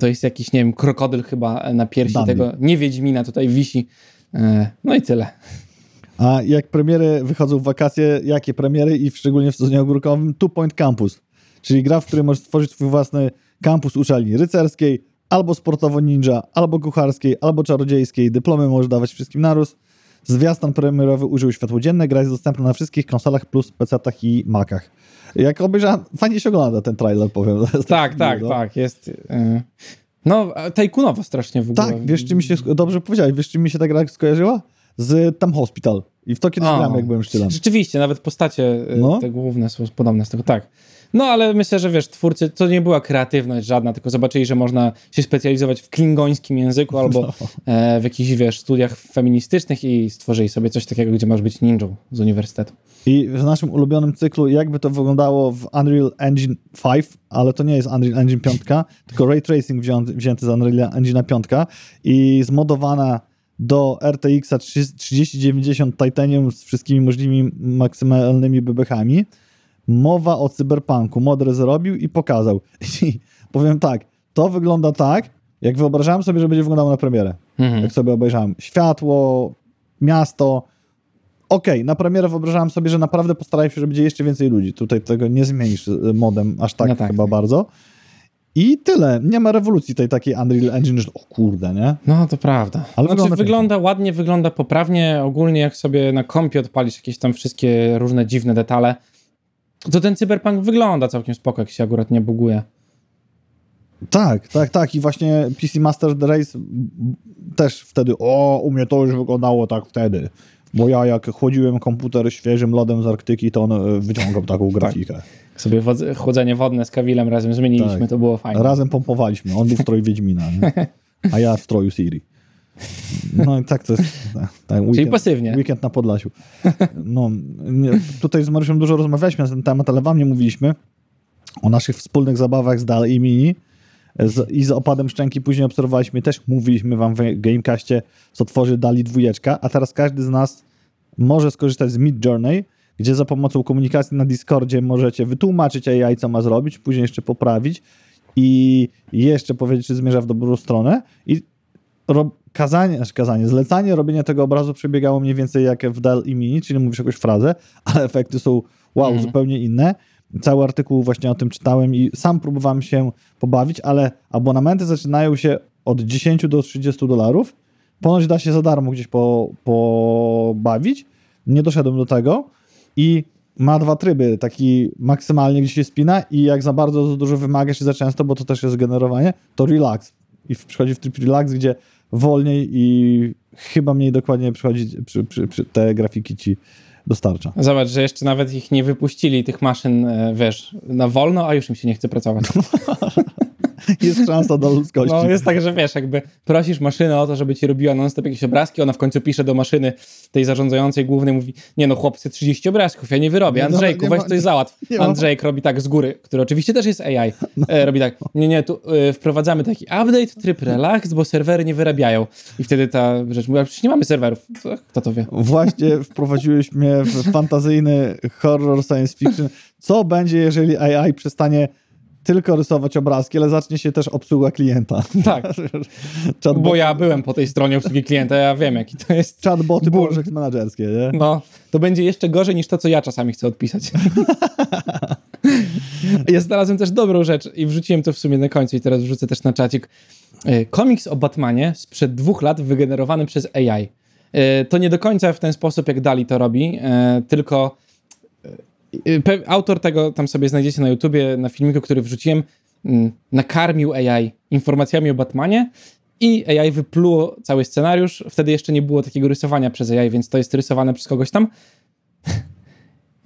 to jest jakiś, nie wiem, krokodyl chyba e, na piersi Dandy. tego nie Wiedźmina tutaj wisi. E, no i tyle. A jak premiery wychodzą w wakacje, jakie premiery i szczególnie w sezonie ogórkowym? Two Point Campus, czyli gra, w której możesz stworzyć swój własny kampus uczelni rycerskiej, albo sportowo ninja, albo kucharskiej, albo czarodziejskiej. Dyplomy możesz dawać wszystkim naród. Zwiastun premierowy użył światło dzienne. Gra jest dostępna na wszystkich konsolach plus PC-tach i Macach. Jak obejrzałem, fajnie się ogląda ten trailer, powiem. Tak, tak, no. tak, jest... E, no, tajkunowo strasznie w ogóle. Tak, wiesz, czy mi się, dobrze powiedziałeś, wiesz, czy mi się ta gra skojarzyła? Z Tam Hospital. I w to kiedyś grałem, jak byłem szczylam. Rzeczywiście, nawet postacie e, No. te główne są podobne z tego, tak. No, ale myślę, że wiesz, twórcy, to nie była kreatywność żadna, tylko zobaczyli, że można się specjalizować w klingońskim języku albo No. e, w jakichś, wiesz, studiach feministycznych i stworzyli sobie coś takiego, gdzie masz być ninją z uniwersytetu. I w naszym ulubionym cyklu, jakby to wyglądało w Unreal Engine 5, ale to nie jest Unreal Engine 5, tylko Ray Tracing wziąty, wzięty z Unreal Engine 5 i zmodowana do RTX 3090 Titanium z wszystkimi możliwymi maksymalnymi bebechami. Mowa o cyberpunku. Modry zrobił i pokazał. I powiem tak, to wygląda tak, jak wyobrażałem sobie, że będzie wyglądało na premierę. Mhm. Jak sobie obejrzałem. Światło, miasto. Okej, na premierę wyobrażałem sobie, że naprawdę postarają się, że będzie jeszcze więcej ludzi. Tutaj tego nie zmienisz y, modem aż tak, No tak, chyba tak. bardzo. I tyle. Nie ma rewolucji tej takiej Unreal Engine, że o kurde, nie? No, to prawda. Ale znaczy, wygląda wygląda, ładnie, wygląda poprawnie. Ogólnie jak sobie na kompie odpalisz jakieś tam wszystkie różne dziwne detale, to ten cyberpunk wygląda całkiem spoko, jak się akurat nie buguje. Tak, tak, tak. I właśnie PC Master Race też wtedy, o, u mnie to już wyglądało tak wtedy. Bo ja jak chłodziłem komputer świeżym lodem z Arktyki, to on e, wyciągał taką grafikę. Jak sobie chłodzenie wodne z Kawilem razem zmieniliśmy, Tak. to było fajne. Razem pompowaliśmy. On był w stroju Wiedźmina, nie? a ja w stroju Siri. No i tak to jest. Tak, tak, weekend, pasywnie. Weekend na Podlasiu. No, nie, tutaj z Mariuszem dużo rozmawialiśmy na ten temat, ale wam nie mówiliśmy o naszych wspólnych zabawach z Dal i Mini. Z, I z opadem szczęki później obserwowaliśmy, też mówiliśmy wam w Gamecastie, co tworzy Dali dwójeczka, a teraz każdy z nas może skorzystać z Mid Journey, gdzie za pomocą komunikacji na Discordzie możecie wytłumaczyć AI, co ma zrobić, później jeszcze poprawić i jeszcze powiedzieć, czy zmierza w dobrą stronę. I kazanie, znaczy kazanie, zlecanie robienia tego obrazu przebiegało mniej więcej jak w Dell i Mini, czyli mówisz jakąś frazę, ale efekty są wow, Mhm. zupełnie inne. Cały artykuł właśnie o tym czytałem i sam próbowałem się pobawić, ale abonamenty zaczynają się od 10 do 30 dolarów. Ponoć da się za darmo gdzieś po, pobawić. Nie doszedłem do tego i ma dwa tryby, taki maksymalnie, gdzie się spina i jak za bardzo za dużo wymagasz i za często, bo to też jest generowanie, to relax. I przychodzi w tryb relax, gdzie wolniej i chyba mniej dokładnie przychodzi, przy, przy, przy te grafiki ci dostarcza. Zobacz, że jeszcze nawet ich nie wypuścili, tych maszyn, e, wiesz, na wolno, a już im się nie chce pracować. Jest szansa do ludzkości. No jest tak, że wiesz, jakby prosisz maszynę o to, żeby ci robiła non-stop jakieś obrazki, ona w końcu pisze do maszyny tej zarządzającej głównej, mówi, nie no chłopcy, 30 obrazków, ja nie wyrobię, no, Andrzejku, nie weź ma- coś załatw. Andrzejek robi tak z góry, który oczywiście też jest AI, e, robi tak, nie, nie, tu e, wprowadzamy taki update, tryb relax, bo serwery nie wyrabiają. I wtedy ta rzecz mówi, przecież nie mamy serwerów. Kto to wie? Właśnie wprowadziłeś mnie w fantazyjny horror science fiction. Co będzie, jeżeli AI przestanie tylko rysować obrazki, ale zacznie się też obsługa klienta? Tak, Chatbot, bo ja byłem po tej stronie obsługi klienta, ja wiem, jaki to jest. Chatboty project menedżerskie, nie? No, to będzie jeszcze gorzej niż to, co ja czasami chcę odpisać. ja znalazłem też dobrą rzecz i wrzuciłem to w sumie na końcu i teraz wrzucę też na czacik. E, Komiks o Batmanie sprzed dwóch lat wygenerowany przez AI. E, To nie do końca w ten sposób, jak Dali to robi, e, tylko autor tego tam sobie znajdziecie na YouTubie, na filmiku, który wrzuciłem, mm, nakarmił AI informacjami o Batmanie i AI wypluło cały scenariusz. Wtedy jeszcze nie było takiego rysowania przez AI, więc to jest rysowane przez kogoś tam.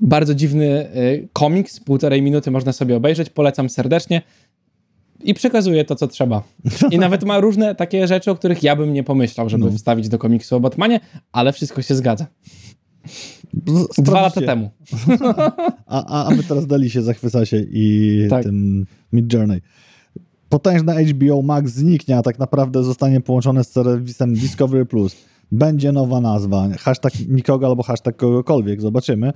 Bardzo dziwny y, komiks, półtorej minuty można sobie obejrzeć, polecam serdecznie. I przekazuje to, co trzeba. I nawet ma różne takie rzeczy, o których ja bym nie pomyślał, żeby No. wstawić do komiksu o Batmanie, ale wszystko się zgadza. Dwa lata temu. A, a, my teraz dali się, zachwyca się i Tak. tym Mid Journey. Potężna HBO Max zniknie, a tak naprawdę zostanie połączone z serwisem Discovery Plus. Będzie nowa nazwa. Hashtag nikogo albo hashtag kogokolwiek. Zobaczymy.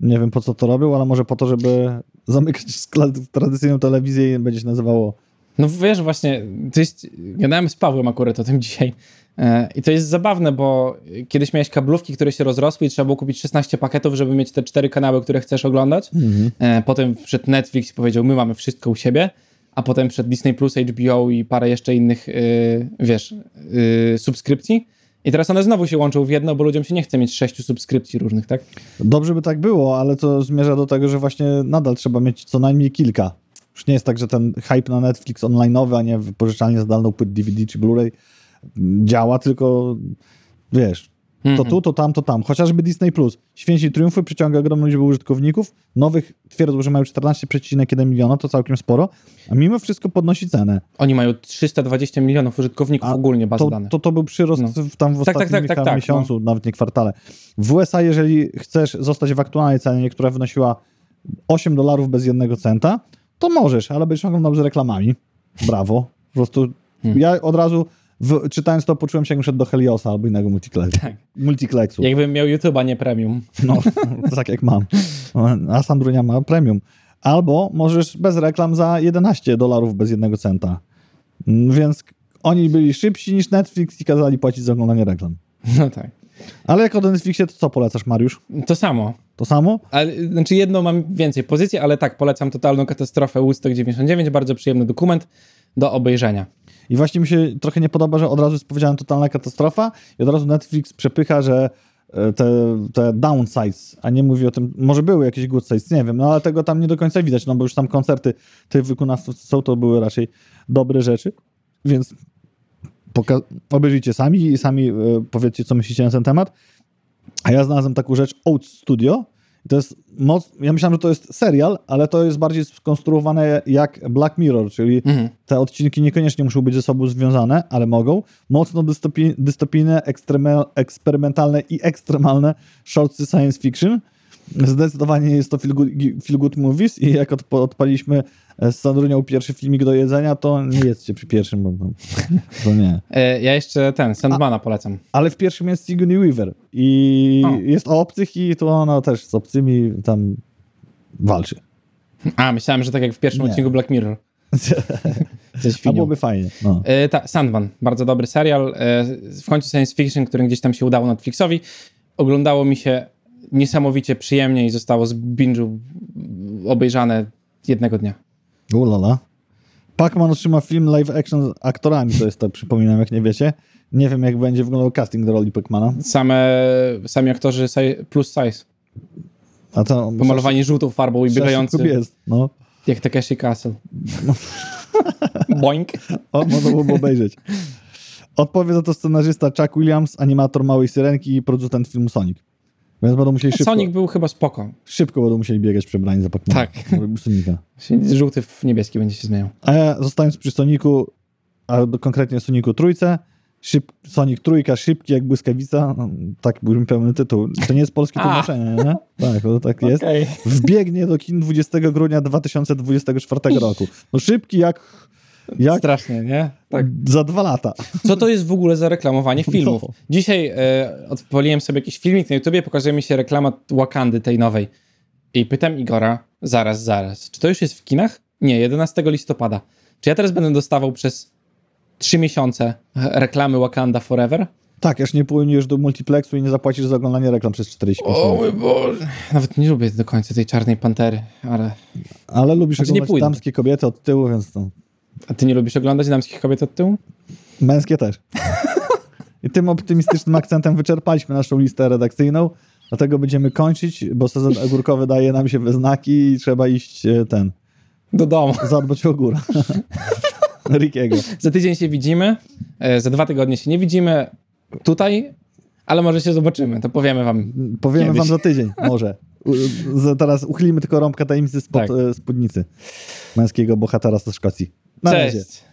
Nie wiem po co to robią, ale może po to, żeby zamykać skla- tradycyjną telewizję i będzie się nazywało No wiesz, właśnie, jest, gadałem z Pawłem akurat o tym dzisiaj i to jest zabawne, bo kiedyś miałeś kablówki, które się rozrosły i trzeba było kupić 16 pakietów, żeby mieć te cztery kanały, które chcesz oglądać. E, Potem wszedł Netflix powiedział, my mamy wszystko u siebie, a potem wszedł Disney+, Plus, HBO i parę jeszcze innych, y, wiesz, subskrypcji. I teraz one znowu się łączą w jedno, bo ludziom się nie chce mieć sześciu subskrypcji różnych, tak? Dobrze by tak było, ale to zmierza do tego, że właśnie nadal trzeba mieć co najmniej kilka. Już nie jest tak, że ten hype na Netflix online'owy, a nie wypożyczalnie zdalną płyt DVD czy Blu-ray działa, tylko wiesz, to Mhm. tu, to tam, to tam. Chociażby Disney+. Plus. Święci Triumfy przyciąga ogromną liczbę użytkowników. Nowych twierdzą, że mają 14,1 miliona, to całkiem sporo, a mimo wszystko podnosi cenę. Oni mają 320 milionów użytkowników A ogólnie, bazy To, dane. to, to był przyrost No. w, tam w Tak, tak, ostatnim tak, tak, tak, miesiącu, nawet nie kwartale. W USA, jeżeli chcesz zostać w aktualnej cenie, która wynosiła 8 dolarów bez jednego centa, to możesz, ale będziesz oglądał z reklamami. Brawo. Po prostu Hmm. ja od razu w, czytając to poczułem się, jakbym szedł do Heliosa albo innego multiplexu. Tak. multiplexu. Jakbym miał YouTube'a, nie premium. No, tak jak mam. A Sandrunia ma premium. Albo możesz bez reklam za 11 dolarów bez jednego centa. Mm, Więc oni byli szybsi niż Netflix i kazali płacić za oglądanie reklam. No tak. Ale jak o Netflixie, to co polecasz, Mariusz? To samo. To samo? Ale, znaczy jedną mam więcej pozycji, ale tak, polecam Totalną Katastrofę Woodstock 99, bardzo przyjemny dokument do obejrzenia. I właśnie mi się trochę nie podoba, że od razu jest powiedziałem totalna katastrofa i od razu Netflix przepycha, że e, te, te downsides, a nie mówi o tym, może były jakieś good sides, nie wiem, no ale tego tam nie do końca widać, no bo już tam koncerty tych wykonawców są, to były raczej dobre rzeczy, więc poka- obejrzyjcie sami i sami e, powiedzcie, co myślicie na ten temat. A ja znalazłem taką rzecz, Oat Studio, to jest moc... Ja myślałem, że to jest serial, ale to jest bardziej skonstruowane jak Black Mirror, czyli Mhm. te odcinki niekoniecznie muszą być ze sobą związane, ale mogą. Mocno dystopi- dystopijne, ekstreme- eksperymentalne i ekstremalne shortsy science fiction. Zdecydowanie jest to feel good, feel good movies i jak odp- odpaliśmy z Sandrunią pierwszy filmik do jedzenia, to nie jedzcie przy pierwszym, bo to nie. E, ja jeszcze ten, Sandmana polecam. Ale w pierwszym jest Sigourney Weaver i O. jest o obcych i to ona też z obcymi tam walczy. A, myślałem, że tak jak w pierwszym Nie. odcinku Black Mirror. A byłoby fajnie. No. E, ta, Sandman, bardzo dobry serial. E, w końcu science fiction, który gdzieś tam się udało Netflixowi. Oglądało mi się niesamowicie przyjemnie i zostało z binge'u obejrzane jednego dnia. Ulala. Pacman otrzyma film live action z aktorami, to jest to, przypominam, jak nie wiecie. Nie wiem, jak będzie wyglądał casting do roli Pacmana. Same, sami aktorzy plus size. A to Pomalowani żółtą farbą i biegający jest. No. jak Takeshi Castle. Boink. O, można było obejrzeć. Odpowie za to scenarzysta Chuck Williams, animator Małej Syrenki i producent filmu Sonic. Więc będą musieli szybko, Sonic był chyba spoko. szybko będą musieli biegać przebrani za Pacmana. Tak. Sonika. Żółty w niebieski będzie się zmieniał. A ja zostając przy Soniku, a konkretnie Soniku trójce, szyb, Sonic trójka, szybki jak błyskawica, no, tak był pełny tytuł. To nie jest polskie tłumaczenie, nie? Tak, to tak jest. Okej. Wbiegnie do kin 20 grudnia 2024 roku. No szybki jak, jak Strasznie, nie? Tak. za dwa lata. Co to jest w ogóle za reklamowanie filmów? No. Dzisiaj e, odpaliłem sobie jakiś filmik na YouTubie, pokazuje mi się reklama Wakandy tej nowej. I pytam Igora, zaraz, zaraz, czy to już jest w kinach? Nie, 11 listopada. Czy ja teraz będę dostawał przez 3 miesiące reklamy Wakanda Forever? Tak, aż nie płyniesz do multiplexu i nie zapłacisz za oglądanie reklam przez 45 O minut. mój Boże. Nawet nie lubię do końca tej Czarnej Pantery, ale... Ale lubisz Znaczy, oglądać pójdę. damskie kobiety od tyłu, więc to A ty nie lubisz oglądać damskich kobiet od tyłu? męskie też. I tym optymistycznym akcentem wyczerpaliśmy naszą listę redakcyjną, dlatego będziemy kończyć, bo sezon ogórkowy daje nam się we znaki i trzeba iść e, ten, Do domu. zadbać o góra. Rickiego. Za tydzień się widzimy, e, za dwa tygodnie się nie widzimy tutaj, ale może się zobaczymy, to powiemy wam. Powiemy Kiedyś. wam za tydzień, może. U, teraz uchylimy tylko rąbkę tajemnicy spod Tak. e, spódnicy męskiego bohatera ze Szkocji. Na razie. Cześć!